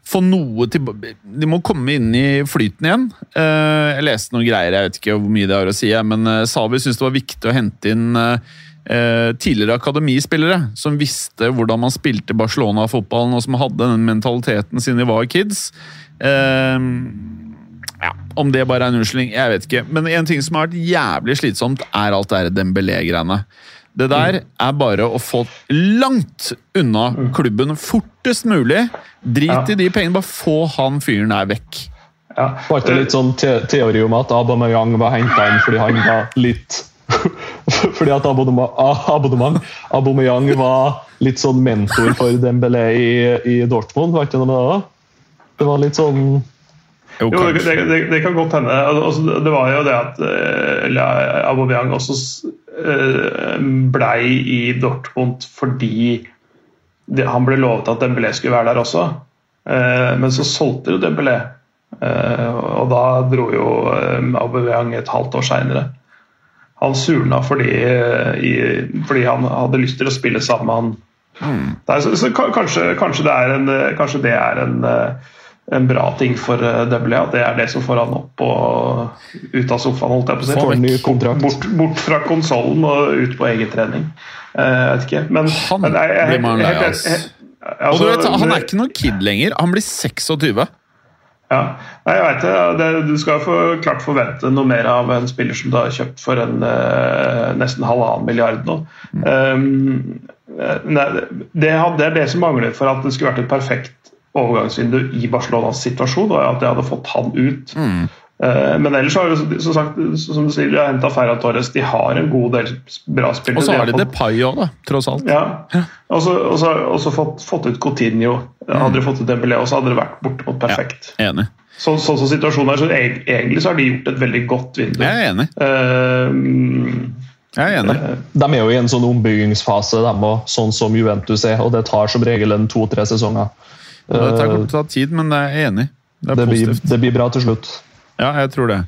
få noe til De må komme inn i flyten igjen. Eh, jeg leste noen greier, jeg vet ikke hvor mye det har å si, men eh, Savi syntes det var viktig å hente inn eh, tidligere akademispillere som visste hvordan man spilte Barcelona-fotballen, og som hadde den mentaliteten siden de var kids. Ja, Om det bare er en unnskyldning, jeg vet ikke. Men en ting som har vært jævlig slitsomt, er alt det Dembélé-greiene. Det der er bare å få langt unna klubben fortest mulig. Drit ja. i de pengene, bare få han fyren der vekk. Ja. Var ikke litt sånn te teori om at Aubameyang var henta inn fordi han var litt Fordi at Aubameyang var litt sånn mentor for Dembélé i, i Dortmund, var ikke noe med det? da? Det var litt sånn jo, det, det, det, kan godt hende. Altså, det var jo det at uh, Aubameyang også uh, blei i Dortmund fordi det, han ble lovet at Dembélé skulle være der også. Uh, men så solgte jo Dembélé, uh, og da dro jo Aubameyang et halvt år seinere. Han surna fordi, i, fordi, han hadde lyst til å spille sammen med han. Mm. Der, så, så, kanskje, kanskje, det er en, kanskje det er en en bra ting for eh, Dembélé. At det er det som får han opp og ut av sofaen. holdt jeg på å si. Bort, bort, fra konsollen og ut på egen trening. Eh, jeg vet ikke. Men han men jeg, jeg, blir man lei av. Altså, og du vet, Han er ikke noen kid lenger. Han blir 26. Ja, Nei, jeg vet det. Du skal få klart forvente noe mer av en spiller som du har kjøpt for en uh, nesten halvannen milliard nå. Mm. Um, nei, det, det, er det som mangler for at det skulle vært et perfekt overgangsvindu i Barcelonas situasjon, og at jeg hadde fått han ut. Mm. Men ellers har jo, som sagt, som du sier, de har henta Ferran Torres. De har en god del bra spillere. Og så har de Depay òg, da, tross alt. Ja. Og så og så- fått, fått ut Coutinho. Hadde de fått ut Dembélé, så hadde det vært bortimot perfekt. Enig. Så, sånn som situasjonen er, så egentlig så har de gjort et veldig godt vindu. Jeg er enig. Uh, Jeg er enig. De er jo i en sånn ombyggingsfase, de òg, sånn som Juventus er. Og det tar som regel en to-tre sesonger. Det tar- Eh, kommer til å ta tid, men jeg er enig. Det er det, blir, det blir bra til slutt. Ja, jeg tror det.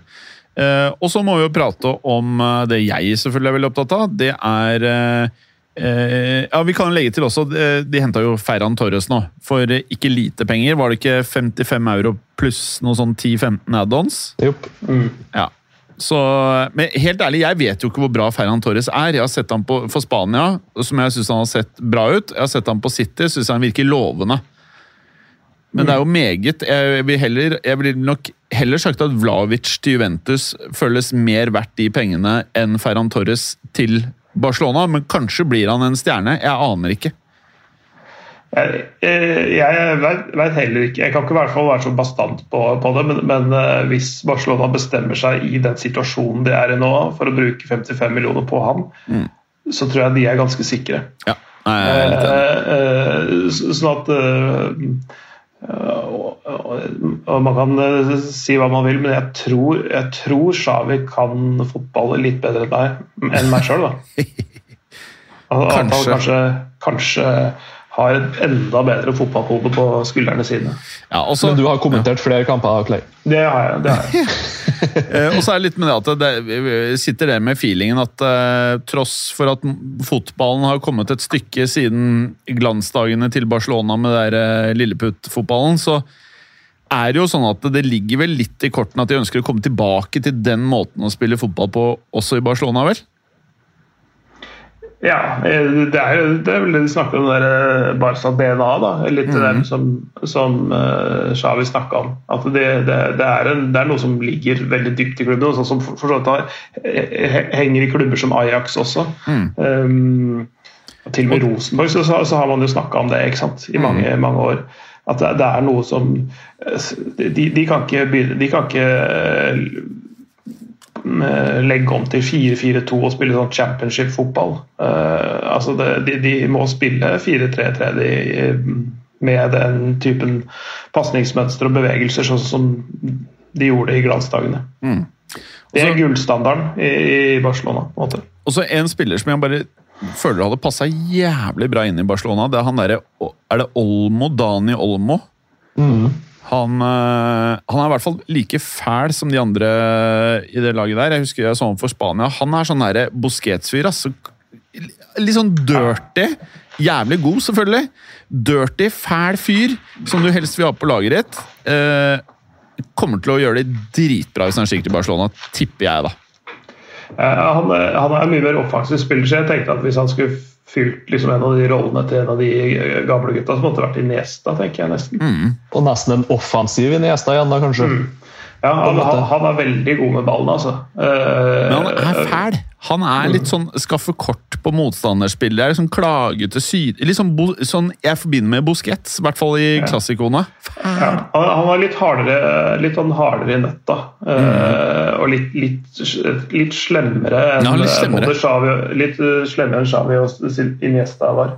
Eh, og så må vi jo prate om eh, det jeg selvfølgelig er veldig opptatt av. Det er Ja, vi kan legge til også De henta jo Ferran Torres nå for ikke lite penger. Var det ikke 55 euro pluss noe sånn 10-15 add-ons? Mm. Ja. Så, men helt ærlig, jeg vet jo ikke hvor bra Ferran Torres er. Jeg har sett ham på, for Spania, som jeg syns han har sett bra ut. Jeg har sett ham på City, syns han virker lovende. Men det er jo meget Jeg vil heller, jeg vil nok heller sagt at Vlavic til Juventus føles mer verdt de pengene enn Ferran Torres til Barcelona, men kanskje blir han en stjerne. Jeg aner ikke. Jeg, jeg, veit heller ikke Jeg kan ikke i hvert fall være så bastant på, på det, men, men eh, hvis Barcelona bestemmer seg i den situasjonen de er i nå, for å bruke 55 millioner på han, så tror jeg de er ganske sikre. Ja, Nei, jeg er litt enig. Eh, eh, sånn at og, og, og Man kan eh, si hva man vil, men jeg tror, jeg tror Xavi kan fotball litt bedre enn meg, enn meg sjøl. Kanskje. kanskje, kanskje har et enda bedre fotballhode på skuldrene sine. Ja, også, Men du har kommentert flere kamper, Clay. Det har jeg. Det har jeg. Eh, og så er det litt med det at det, vi sitter der med feelingen at eh, tross for at fotballen har kommet et stykke siden glansdagene til Barcelona med der eh, lilleputt-fotballen, så er det jo sånn at det ligger vel litt i kortene at de ønsker å komme tilbake til den måten å spille fotball på også i Barcelona, vel? Ja, eh, det er, jo- det er vel det de snakker om, der eh, Barca-DNA. da, Litt det der som, som uh, Xavi snakka om. At det, det, det, er en, det er noe som ligger veldig dypt i klubben, og sånn som for, for så vidt har- he- henger i klubber som Ajax også. Um, og til og med Rosenborg så, så, så har man jo snakka om det ikke sant? i mange, mange år. At det, er noe som De, de kan ikke De kan ikke legge om til 4-4-2 og spille sånn championship-fotball. Uh, altså det, de, de må spille 4-3-3 eh, med den typen pasningsmønster og bevegelser, sånn som de gjorde i glansdagene. Det er gullstandarden i, i Barcelona. på en måte. Og så en spiller som jeg bare føler hadde passa jævlig bra inn i Barcelona. Det er han derre Er det Olmo? Dani Olmo? Han, øh, han er i hvert fall like fæl som de andre i det laget der. Jeg husker jeg så ham for Spania. Han er sånn derre Busquets-fyr. Altså, litt sånn dirty. Jævlig god, selvfølgelig. Dirty, fæl fyr som du helst vil ha på laget ditt. Eh, kommer til å gjøre det dritbra hvis han stikker til Barcelona, tipper jeg, da. Eh, han, er- han er mye mer offensiv spiller, så jeg tenkte at hvis han skulle fylt liksom en av de rollene til en av de eh, gamle gutta, som måtte vært i Nesta, tenker jeg nesten. Og nesten en offensiv i Nesta igjen, da, kanskje. Ja, han, han, han er veldig god med ballen, altså. Eh, Men han er fæl. Han er litt sånn skaffe kort på motstanderspillere. Sånn klagete syd... Litt sånn, jeg forbinder med Busquets, i hvert fall i klassikoene. ja, han, var litt hardere litt sånn hardere i nøtta. Mm. Uh, og litt, litt, litt slemmere enn Ja, litt eh, slemmere. Xavi, litt eh, slemmere enn Xavi og Iniesta var.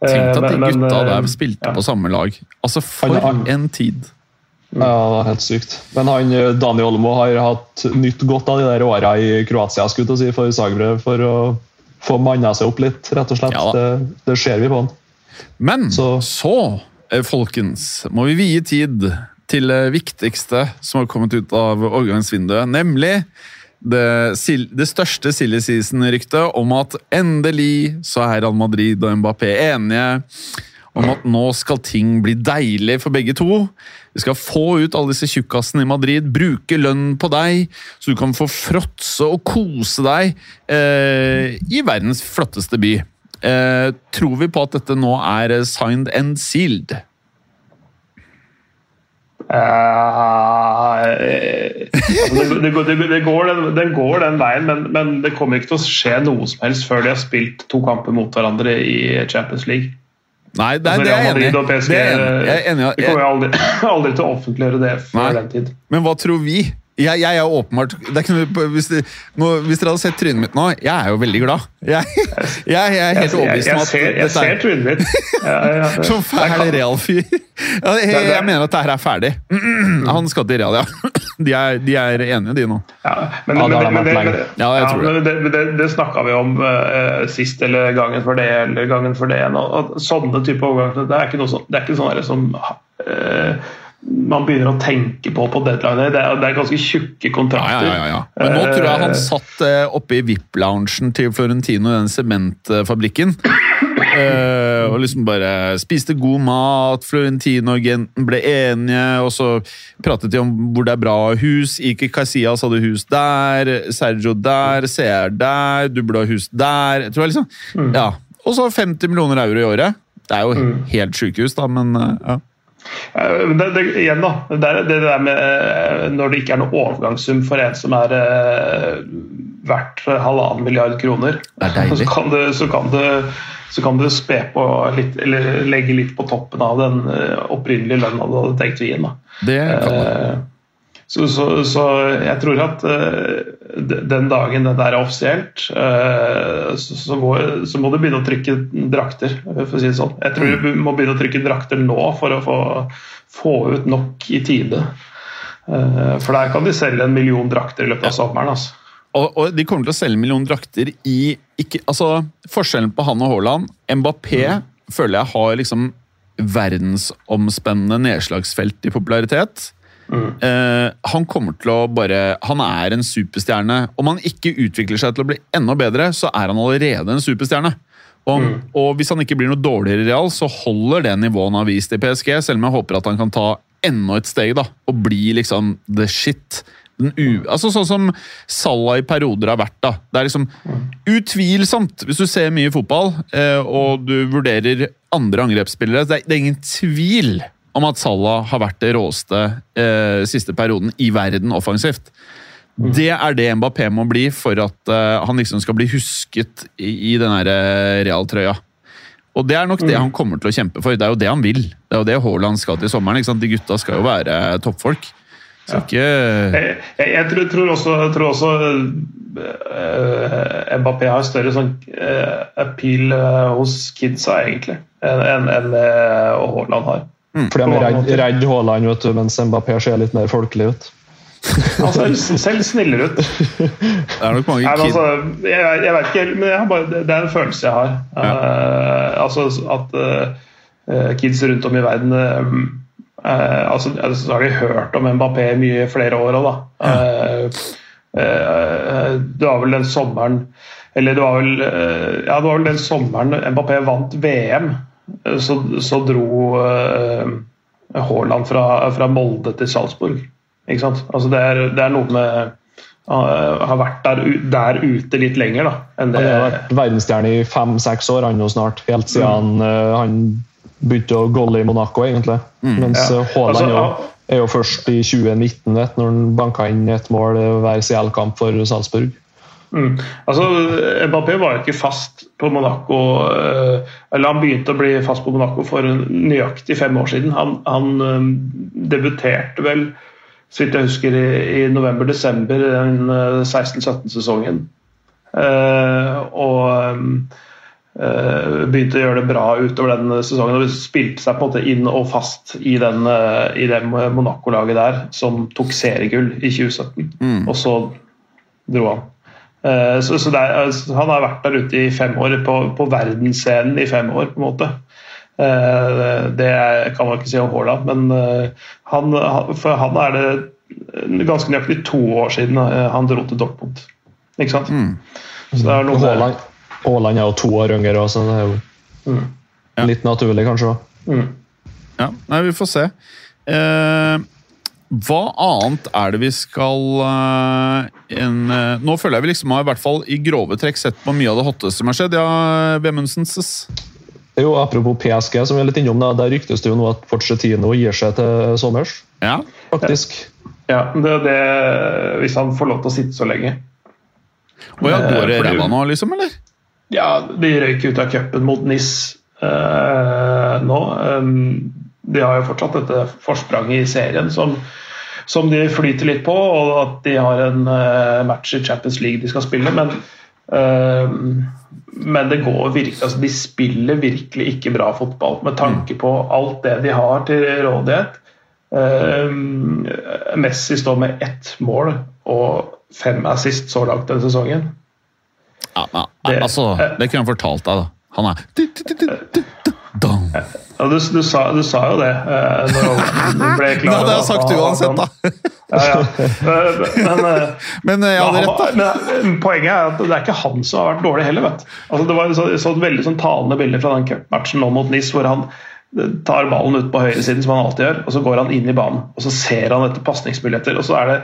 Uh, Tenk at de men- gutta eh, der spilte ja. på samme lag. Altså, for en tid! Ja, det er helt sykt. Men han, eh, Dani Olmo har hatt nytt godt av de der åra i Kroatia skulle si, for Zagreb for å få manna seg opp litt, rett og slett. Ja det, det ser vi på han. Men så, Så- eh, folkens, må vi vie tid til det viktigste som har kommet ut av overgangsvinduet, nemlig det, det største silly season-ryktet om at endelig så er Real Madrid og Mbappé enige om at nå skal ting bli deilig for begge to. Vi skal få ut alle disse tjukkasene i Madrid, bruke lønn på deg, så du kan få fråtse og kose deg eh, i verdens flotteste by. Eh, tror vi på at dette nå er signed and sealed? Eh, det, det, det, det går den, den går den veien, men, men det kommer ikke til å skje noe som helst før de har spilt to kamper mot hverandre i Champions League. Nei, det, Altså, det er jeg enig i. Vi kommer aldri, aldri til å offentliggjøre det før den tid. Men hva tror vi? Jeg, jeg er åpenbart det er ikke noe, hvis, det, nå, hvis dere hadde sett trynet mitt nå, jeg er jo veldig glad. Jeg, jeg, jeg er helt overbevist om at ser, jeg ser er trynet ditt. Ja, ja, det- Som fæl realfyr. Ja, jeg, mener at det her er ferdig. Han skal til Real, ja. De er, de er enige, de nå. Ja, men, Ja, men, men, men, det. det, det, snakka vi om uh, sist, eller gangen for det, eller gangen for det. Og, og sånne type overganger det er ikke noe sånn, det er ikke sånn som eh, man begynner å tenke på på deadline. Det er, det er ganske tjukke kontrakter. ja, ja, ja. Men nå tror jeg han Eh, satt eh, oppe i VIP-loungen til Florentino, den sementfabrikken. Eh, og liksom bare spiste god mat, Florentino-agenten ble enige, og så pratet de om hvor det er bra hus. Ike Casillas hadde hus der, Sergio der, CR der, du burde ha hus der. Tror jeg liksom, ja. Og så 50 millioner euro i året. Det er jo helt sjukehus, da, men ja. Eh, Det, det, igjen da, det, det der med eh, Når det ikke er noe overgangssum for en som er eh, verdt halvannen milliard kroner, er så kan det, så kan det, så kan det spe på litt, eller legge litt på toppen av den opprinnelige lønna du hadde tenkt å gi da. Det kan man. Eh, Så, så, så jeg tror at eh, den dagen det der er offisielt, eh, så, så, må, så må du begynne å trykke drakter, for å si det sånn. Jeg tror du må begynne å trykke drakter nå for å få, få ut nok i tide. Eh, For der kan de selge en million drakter i løpet av sommeren. altså. Og, og de kommer til å selge en million drakter i ikke, altså, Forskjellen på han og Haaland Mbappé føler jeg har liksom verdensomspennende nedslagsfelt i popularitet. Eh, han kommer til å bare Han er en superstjerne. Om han ikke utvikler seg til å bli enda bedre, så er han allerede en superstjerne. Og, og hvis han ikke blir noe dårligere i Real, så holder det nivået han har vist i PSG, selv om jeg håper at han kan ta enda et steg da, og bli liksom the shit. Den u altså Sånn som Salah i perioder har vært. da. Det er liksom utvilsomt, hvis du ser mye fotball eh, og du vurderer andre angrepsspillere det er, det er ingen tvil om at Salah har vært det råeste eh, siste perioden i verden offensivt. Det er det Mbappé må bli for at eh, han liksom skal bli husket i, i den eh, Real-trøya. Og det er nok det han kommer til å kjempe for. Det er jo det han vil. Det er jo det Haaland skal til sommeren. ikke sant? De gutta skal jo være toppfolk. Så ikke Jeg, jeg, jeg tror, tror også, tror også eh, Mbappé har større sånn eh, appeal eh, hos kidsa, egentlig, enn en, en, Haaland har. Fordi de er redd, Haaland, vet du, mens Mbappé ser litt mer folkelig ut. Han ser selv snillere ut. Det er nok mange kids. kid... altså, jeg, jeg vet ikke, men jeg har bare, det er en følelse jeg har. Eh, altså at uh, kids rundt om i verden eh, eh, altså, Så har de hørt om Mbappé i mye flere år òg, da. Eh, eh, det var vel den sommeren Eller det var vel, ja, det var vel den sommeren Mbappé vant VM, så, så dro eh, Haaland fra, fra Molde til Salzburg. Ikke sant? Altså det, er, det er noe med uh, Har vært der, der ute litt lenger, da. Enn det, Han har vært verdensstjerne i fem-seks år han nå snart, helt siden Mm. eh, han begynte å golle i Monaco, egentlig. Mens Ja. eh, Haaland Altså, jo, er jo først i 2019, vet, når han banka inn et mål i hver CL-kamp for Salzburg. Mm. altså, Mbappé var jo ikke fast på Monaco eh, Eller han begynte å bli fast på Monaco for nøyaktig fem år siden. Han, han eh, debuterte vel, så vidt jeg husker, i, i november-desember den eh, 16-17-sesongen. Eh, og eh, begynte å gjøre det bra utover den sesongen. og Spilte seg på en måte inn og fast i, den, i det Monaco-laget der, som tok seriegull i 2017. Og så dro han. Eh, Så, så det er, altså, han har vært der ute i fem år, på, på verdensscenen i fem år, på en måte. Eh, Det er- kan man ikke si om Haaland, men eh, han, han- for han er det ganske nøyaktig to år siden han dro til Dortmund. Ikke sant? Så det er noe Haaland, Haaland er jo to år yngre, så det er jo mm. litt naturlig, kanskje. Mm. Ja, nei, vi får se. Eh, hva annet er det vi skal uh, en, uh, Nå føler jeg vi liksom har i hvert fall i grove trekk sett på mye av det hotteste som har skjedd. Ja, Vemundsens. Jo, Apropos PSG, som vi er litt innom, da, der ryktes det jo nå at Pochettino gir seg til sommers. Ja. faktisk. Ja, det, er det, Hvis han får lov til å sitte så lenge. Og ja, går det Eh, ræva nå, liksom, eller? Ja, De røyk ut av cupen mot NIS uh, nå. Um, de har jo fortsatt dette forspranget i serien som, som de flyter litt på, og at de har en uh, match i Champions League de skal spille. Men, uh, men det går virkelig, altså de spiller virkelig ikke bra fotball med tanke på alt det de har til rådighet. Uh, Messi står med ett mål og fem assist så langt denne sesongen. Ja, men, Det- altså, det kunne han fortalt deg, da. Han er Dong. Ja, du, du, sa, du sa jo det eh, når ble Det hadde jeg sagt uansett, da. Ja, ja. Eh, Men, eh, Men eh, jeg hadde rett, da. men poenget er at det er ikke han som har vært dårlig heller. vet. Altså, det var så, så et veldig sånn talende bilde fra den cupmatchen nå mot NIS, hvor han eh, tar ballen ut på høyresiden, som han alltid gjør, og så går han inn i banen. og Så ser han etter pasningsmuligheter, og så er det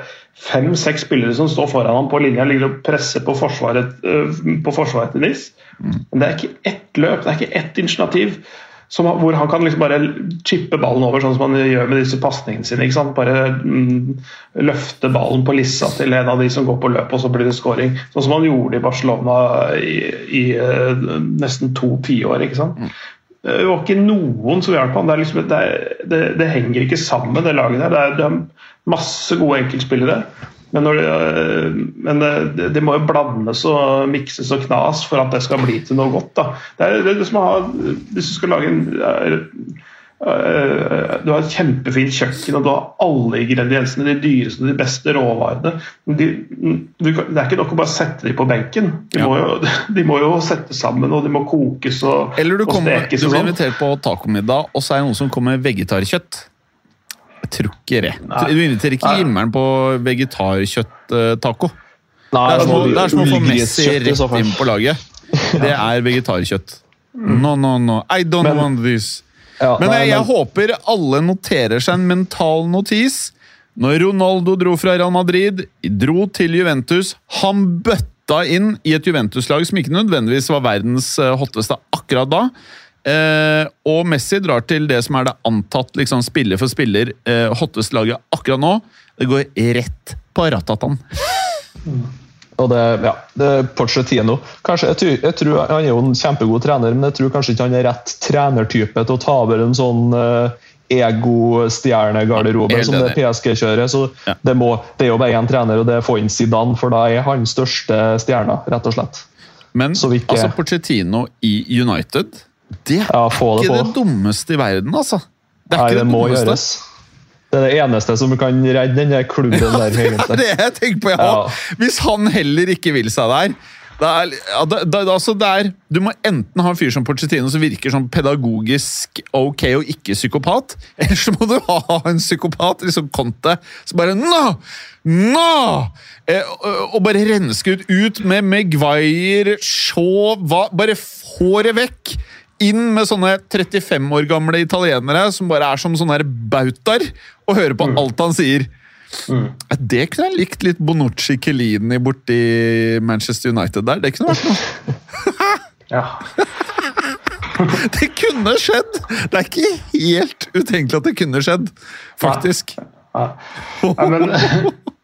fem-seks spillere som står foran ham på linja ligger og presser på forsvaret, øh, på forsvaret til NIS. Men det er ikke ett løp, det er ikke ett initiativ. Som, hvor han kan liksom bare chippe ballen over, sånn som han gjør med disse pasningene sine. ikke sant? Bare mm, løfte ballen på lissa til en av de som går på løp, og så blir det scoring. Sånn som han gjorde i Barcelona i, i eh, nesten to tiår. ikke sant? Det var ikke noen som hjalp ham. Det, liksom, det, det, det henger ikke sammen, det laget der. Det er, det er masse gode enkeltspillere. Men, øh, men det, må jo blandes og mikses og knas for at det skal bli til noe godt. Da. Det er, det som har, hvis du skal lage en øh, Du har et kjempefint kjøkken og du har alle ingrediensene, de dyreste, de beste råvarene. De, det er ikke nok å bare sette dem på benken. De, Ja. må, jo, de må jo settes sammen og de må kokes og, Eller du, og kommer, stekes. Du blir sånn. invitert på tacomiddag, og så er det noen som kommer med vegetarkjøtt. Jeg tror ikke det. Du inviterer ikke Gimmeren på vegetarkjøtt-taco. Nei, Det er som å- få Messi rett inn på laget. Det er vegetarkjøtt. No, no, no. I don't Men- want this. Ja, Men nei, jeg, jeg håper alle noterer seg en mental notis. Når Ronaldo dro fra Real Madrid, dro til Juventus Han bøtta inn i et Juventus-lag som ikke nødvendigvis var verdens eh, hotteste akkurat da. Eh, og Messi drar til det som er det antatt liksom, spiller for spiller eh, hotteste laget akkurat nå. Det går rett på ratatan. Og det, ja, det Pochettino. Kanskje, jeg, tror, jeg tror Han er jo en kjempegod trener, men jeg tror kanskje ikke han er rett trenertype til å ta over en sånn uh, ego-stjernegarderobe som det. PSG kjører. Så Ja. det, må, det er jo bare én trener, og det er Foyn Zidane, for da er han største stjerna, rett og slett. Men Så ikke- altså, Pochettino i United Det er Ja, ikke det det dummeste i verden, altså. Det er Nei, ikke det det, må dummeste. gjøres. Det er det eneste som kan redde den der klubben der, Det er det jeg tenker på, ja. Ja. Hvis han heller ikke vil seg der det er, ja, det, det, altså det er, Du må enten ha en fyr som Pochettino som virker sånn pedagogisk ok og ikke psykopat, eller så må du ha en psykopat, liksom Conte, som bare Nå! Nå! Eh, og, og bare renske ut, ut med Maguire, Shaw hva, Bare få det vekk! Inn med sånne 35 år gamle italienere som bare er som sånne bautaer, og hører på alt han sier. Mm. Det kunne jeg likt litt Bonucci Kelini borti Manchester United der. Det kunne vært noe. Ja. Det kunne skjedd! Det er ikke helt utenkelig at det kunne skjedd, faktisk. Ja. Ja. men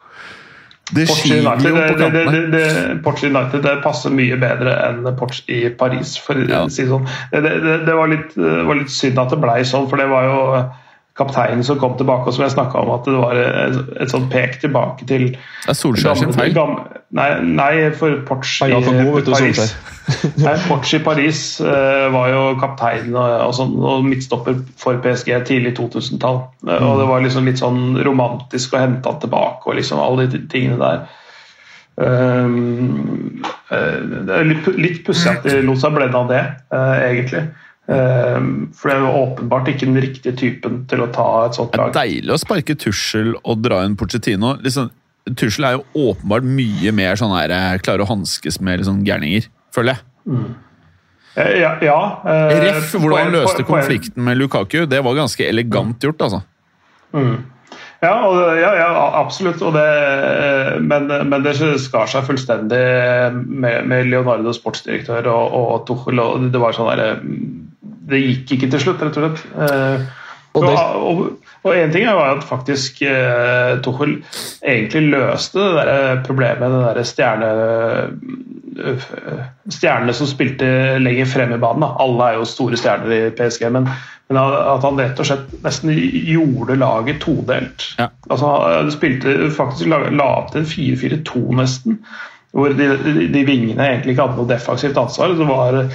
Det United, jo på det, det, det, det, Porsche United det passer mye bedre enn Porsche i Paris. for å si sånn. Det, var litt, var litt synd at det blei sånn, for det var jo kapteinen som kom tilbake, og som jeg snakka om, at det var et, et sånt pek tilbake til Det er Solskjær sin feil. nei, nei, for Porch du, Paris. Nei, Porch i Paris uh, var jo kaptein og, og, sånn, og midtstopper for PSG tidlig 2000-tall. Eh, Og det var liksom litt sånn romantisk å hente han tilbake og liksom alle de tingene der. Um, eh, det er litt, litt pussig at de lot seg blende av det, eh, egentlig. Um, for det er jo åpenbart ikke den riktige typen til å ta et sånt lag. Det er deilig å sparke Tussel og dra inn Pochettino. Liksom, Tussel er jo åpenbart mye mer sånn her eh, klarer å hanskes med sånn gærninger, føler jeg. Mm. Ja, ja eh, Ref hvordan han løste konflikten med Lukaku. Det var ganske elegant gjort, altså. Ja, og, ja, ja absolutt. Det, eh, men, men det skar seg fullstendig med, med Leonardo sportsdirektør og, og Tuchel. Og det var sånn der, Det gikk ikke til slutt, rett og slett. Eh, Og det, Og, og, én en ting var at faktisk eh, Tuchel egentlig løste det der problemet, det der stjerne øh, stjernene som spilte lenger frem i banen. Da. Alle er jo store stjerner i PSG, men, men at han rett og slett nesten gjorde laget todelt. Ja. Altså, han spilte faktisk la, la opp til en 4-4-2 nesten, hvor de, de, de vingene egentlig ikke hadde noe defensivt ansvar. Så var det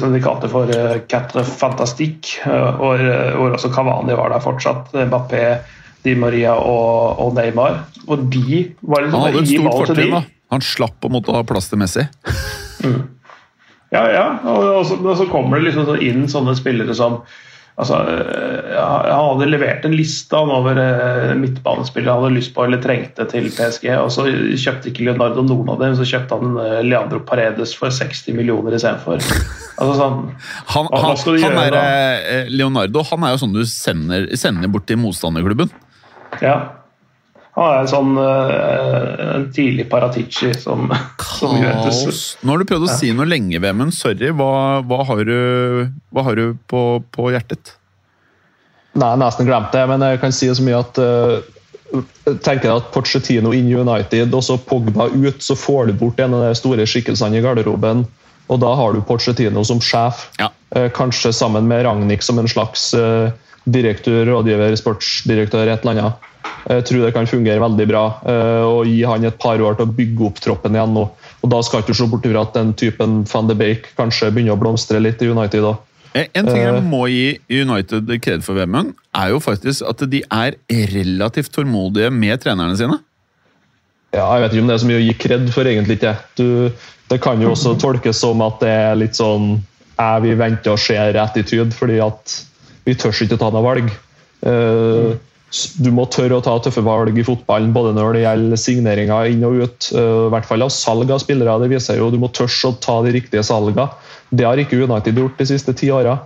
som de kalte for uh, quatre fantastique, uh, hvor, uh, hvor også Cavani var der fortsatt. Mbappé, Di Maria og, og Neymar. Og de var liksom Han hadde et stort fortrinn. da. Han slapp å måtte ha plass til Messi. Ja, ja. Og, og, så, og så kommer det liksom inn sånne spillere som altså, øh, Han hadde levert en liste over uh, midtbanespillere han hadde lyst på eller trengte til PSG, og så kjøpte ikke Leonardo noen av dem, så kjøpte han uh, Leandro Paredes for 60 millioner istedenfor. Altså, sånn, Han, Hva- han, han gjøre er, eh, Leonardo han er jo sånn du sender, sender bort til motstanderklubben. ja. Han er en sånn øh, en tidlig Paratici som, som Juventus. Nå har du prøvd å si noe lenge, Vemund. Sorry. Hva, hva har du, hva har du på, på hjertet? nei, jeg nesten glemt det, men jeg kan si så mye at uh, jeg tenker at Pochettino in United og så Pogba ut, så får du bort en av de store skikkelsene i garderoben. Og da har du Pochettino som sjef. Ja. Eh, Kanskje sammen med Ragnhild som en slags eh, direktør, rådgiver, sportsdirektør, et eller annet. Jeg tror det kan fungere veldig bra. å Og gi han et par år til å bygge opp troppen igjen nå. Og Da skal ikke du se bort fra at den typen van de Bake kanskje begynner å blomstre litt i United. da. Eh, En ting jeg Eh. må gi United kred for, Vemund, er jo faktisk at de er relativt tålmodige med trenerne sine. Ja, jeg vet ikke om det er så mye å gi kred for, egentlig ikke. Du, det kan jo også tolkes som at det er litt sånn er vi vente og ser-attitude, fordi at vi tør ikke ta noe valg. Eh, Du må tørre å ta tøffe valg i fotballen, både når det gjelder signeringer inn og ut. eh, I hvert fall av salg av spillere. Det viser jo Du må tørre å ta de riktige salgene. Det har ikke United gjort de siste ti åra.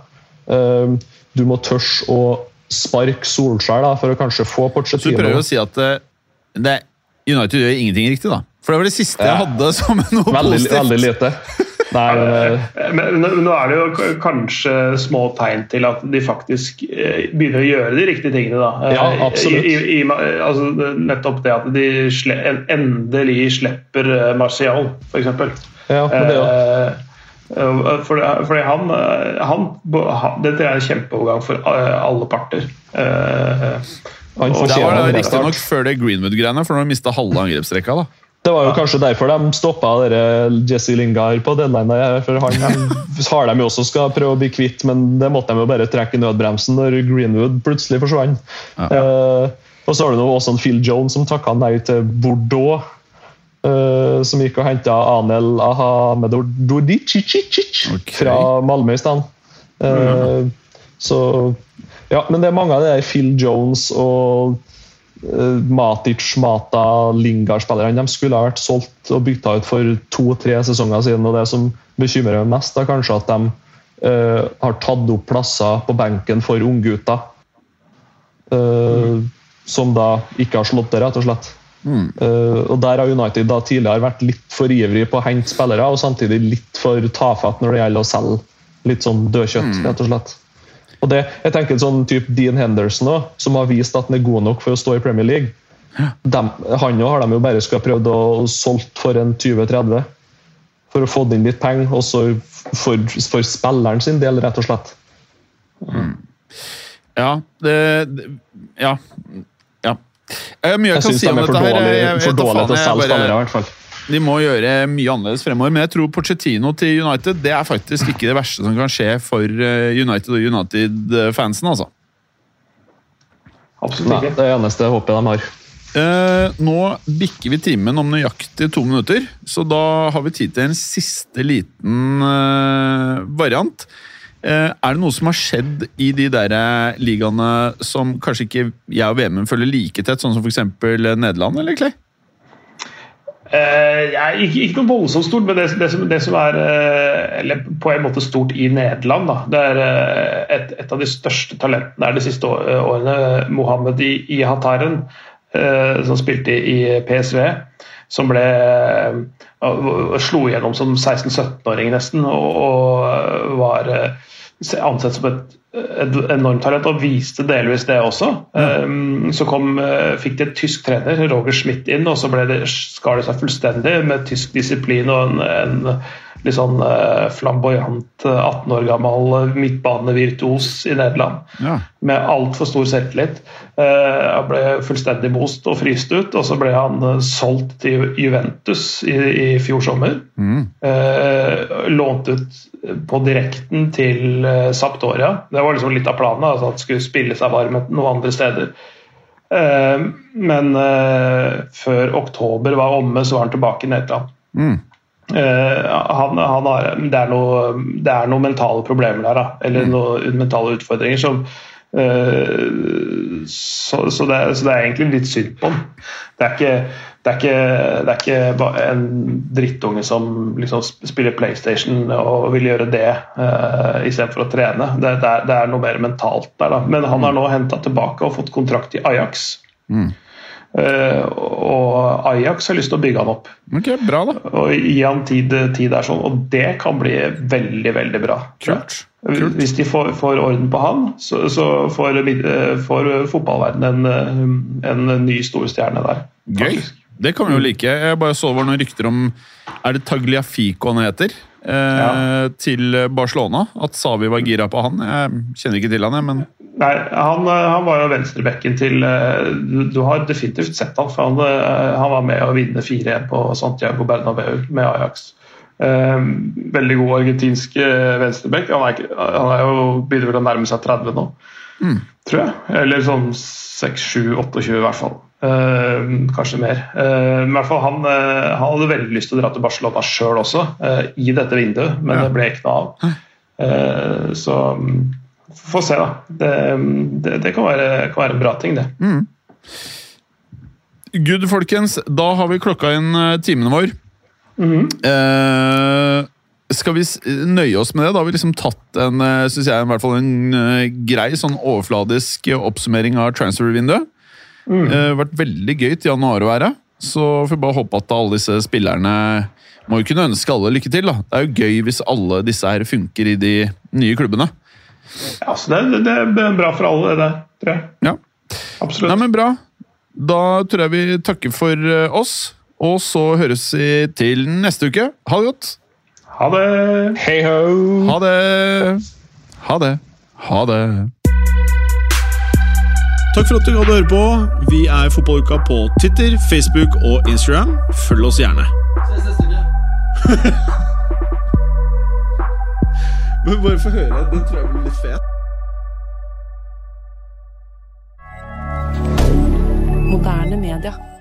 Du må tørre å sparke Solskjær da, for å kanskje få Så du prøver å si at eh, det, United gjør ingenting riktig, da? For det var det siste jeg hadde som noe Veldig, positivt. veldig lite. Nei, men, eh, Men nå er det jo kanskje små tegn til at de faktisk eh, begynner å gjøre de riktige tingene. da. Eh, Ja, absolutt. I, i, i, altså, nettopp det at de sle, endelig slipper Martial, f.eks. ja, for det, også. Fordi, fordi han, han, han Dette er en kjempeovergang for alle parter. Eh, han og- Det var det riktignok før det Greenwood-greiene, for når de mista halve angrepsrekka. da. Det var jo kanskje derfor de stoppa dere Jesse Lingard på deadline. For han har de jo også skal prøve å bli kvitt, men det måtte de jo bare trekke i nødbremsen når Greenwood plutselig forsvant. Eh, og så har du nå også en Phil Jones som takka nei til Bordeaux. Uh, som gikk og henta Anel Ahamedordicic Ok. fra Malmö i stedet. ja. Så Ja, men det er mange av de der Phil Jones og eh, Matic, Mata, Lingard-spillerne de skulle ha vært solgt og bytta ut for to-tre sesonger siden. og Det som bekymrer meg mest, er kanskje at de uh, har tatt opp plasser på benken for unggutter. Uh, Som da ikke har slått det, rett og slett. Eh, og Der har United da tidligere vært litt for ivrig på å hente spillere, og samtidig litt for tafatt når det gjelder å selge litt sånn dødkjøtt, rett og slett. Og det, jeg tenker sånn type Dean Henderson også, som har vist at han er god nok for å stå i Premier League. De, han også har de jo bare skulle prøvd å solgt for en 20-30 for å få inn litt penger, også for, for spilleren sin del, rett og slett. Ja, det, det Ja. ja. Eh, jeg, Jeg kan syns de er for dårlige, Jeg faen, til å selge spillere, i hvert fall. De må gjøre mye annerledes fremover, men jeg tror Pochettino til United det er faktisk ikke det verste som kan skje for eh, United og United-fansen. altså. Absolutt ikke. det er eneste håpet de har. Eh, nå bikker vi timen om nøyaktig to minutter, så da har vi tid til en siste liten eh, variant. Eh, er det noe som har skjedd i de der eh, ligaene som kanskje ikke jeg og VM følger like tett, sånn som f.eks. Nederland, eller Clay? Eh, ikke, ikke noe voldsomt stort, men det, det, som, det som er eh, på en måte stort i Nederland da, Det er eh, et, et av de største talentene er de siste årene. Mohammed I- Hataren, eh, som spilte i PSV. Som ble eh, slo igjennom som 16-17-åring nesten, og, og var eh, ansett som et, et enormt talent, og viste delvis det også. Um, så kom, uh, fikk de et tysk trener, Roger Schmidt, inn, og så ble det, skar det seg fullstendig med tysk disiplin og en, en litt sånn uh, flamboyant 18 år gammel midtbanevirtuos i Nederland. Ja. Med altfor stor selvtillit. Han ble fullstendig most og fryst ut, og så ble han solgt til Juventus i, i fjor sommer. Mm. Lånt ut på direkten til Saptoria. Det var liksom litt av planen, altså at han skulle spille seg varm noen andre steder. Men før oktober var omme, så var han tilbake i Nederland. Mm. Uh, han, han har, det, er noe, det er noen mentale problemer der, da. Eller noen mentale utfordringer som uh, så, så, det, så, det, er egentlig litt synd på ham. Det er ikke, det er ikke, det er ikke en drittunge som liksom spiller PlayStation og vil gjøre det uh, istedenfor å trene. Det, det, er, det, er, noe mer mentalt der. Da. Men han har nå henta tilbake og fått kontrakt i Ajax. Mm. Uh, og Ajax har lyst til å bygge han opp. Ok, bra da. Og gi han tid, tid der sånn, og det kan bli veldig, veldig bra. Kult. Kult. Hvis de får, får, orden på han, så, så får, får fotballverdenen en, en, ny storstjerne der. Gøy. Det kan vi jo like. Jeg bare så det noen rykter om Er det Tagliafico han heter? Eh, Ja. Til Barcelona. At Savi var gira på han. Jeg kjenner ikke til han, jeg, men Nei, han, han var jo venstrebekken til eh, Du, du har definitivt sett han, for han, eh, han var med å vinne 4-1 på Santiago Bernabeu med Ajax. Eh, veldig god argentinsk eh, venstrebekk. Han er, han er jo begynner vel å nærme seg 30 nå, tror jeg. Eller sånn 6-7-28 i hvert fall. Eh, kanskje mer. Eh, men i hvert fall han, eh, han hadde veldig lyst til å dra til Barcelona sjøl også, eh, i dette vinduet, men Ja. det ble ikke noe av. Eh, så mm, få se, da. Det, det, det kan, være, kan være en bra ting, det. Good, folkens. Da har vi klokka inn timen vår. Eh, skal vi nøye oss med det? Da har vi liksom tatt en, eh, synes jeg, i hvert fall en eh, grei sånn overfladisk eh, oppsummering av transfer-vinduet. Eh, vært veldig gøy til januar å være. Så får vi bare håpe at alle disse spillerne Må jo kunne ønske alle lykke til. da. Det er jo gøy hvis alle disse her funker i de nye klubbene. Ja, så det, det er bra for alle, det tror jeg. Ja. Absolutt. Nei, men bra. Da tror jeg vi takker for oss, og så høres vi til neste uke. Ha det godt. Ha det! Hei ho! Ha det. Ha det. Ha det. Takk for at du gadd å høre på. Vi er Fotballuka på Twitter, Facebook og Instagram. Følg oss gjerne. Men bare få høre. Den tror jeg blir litt fet. Moderne media.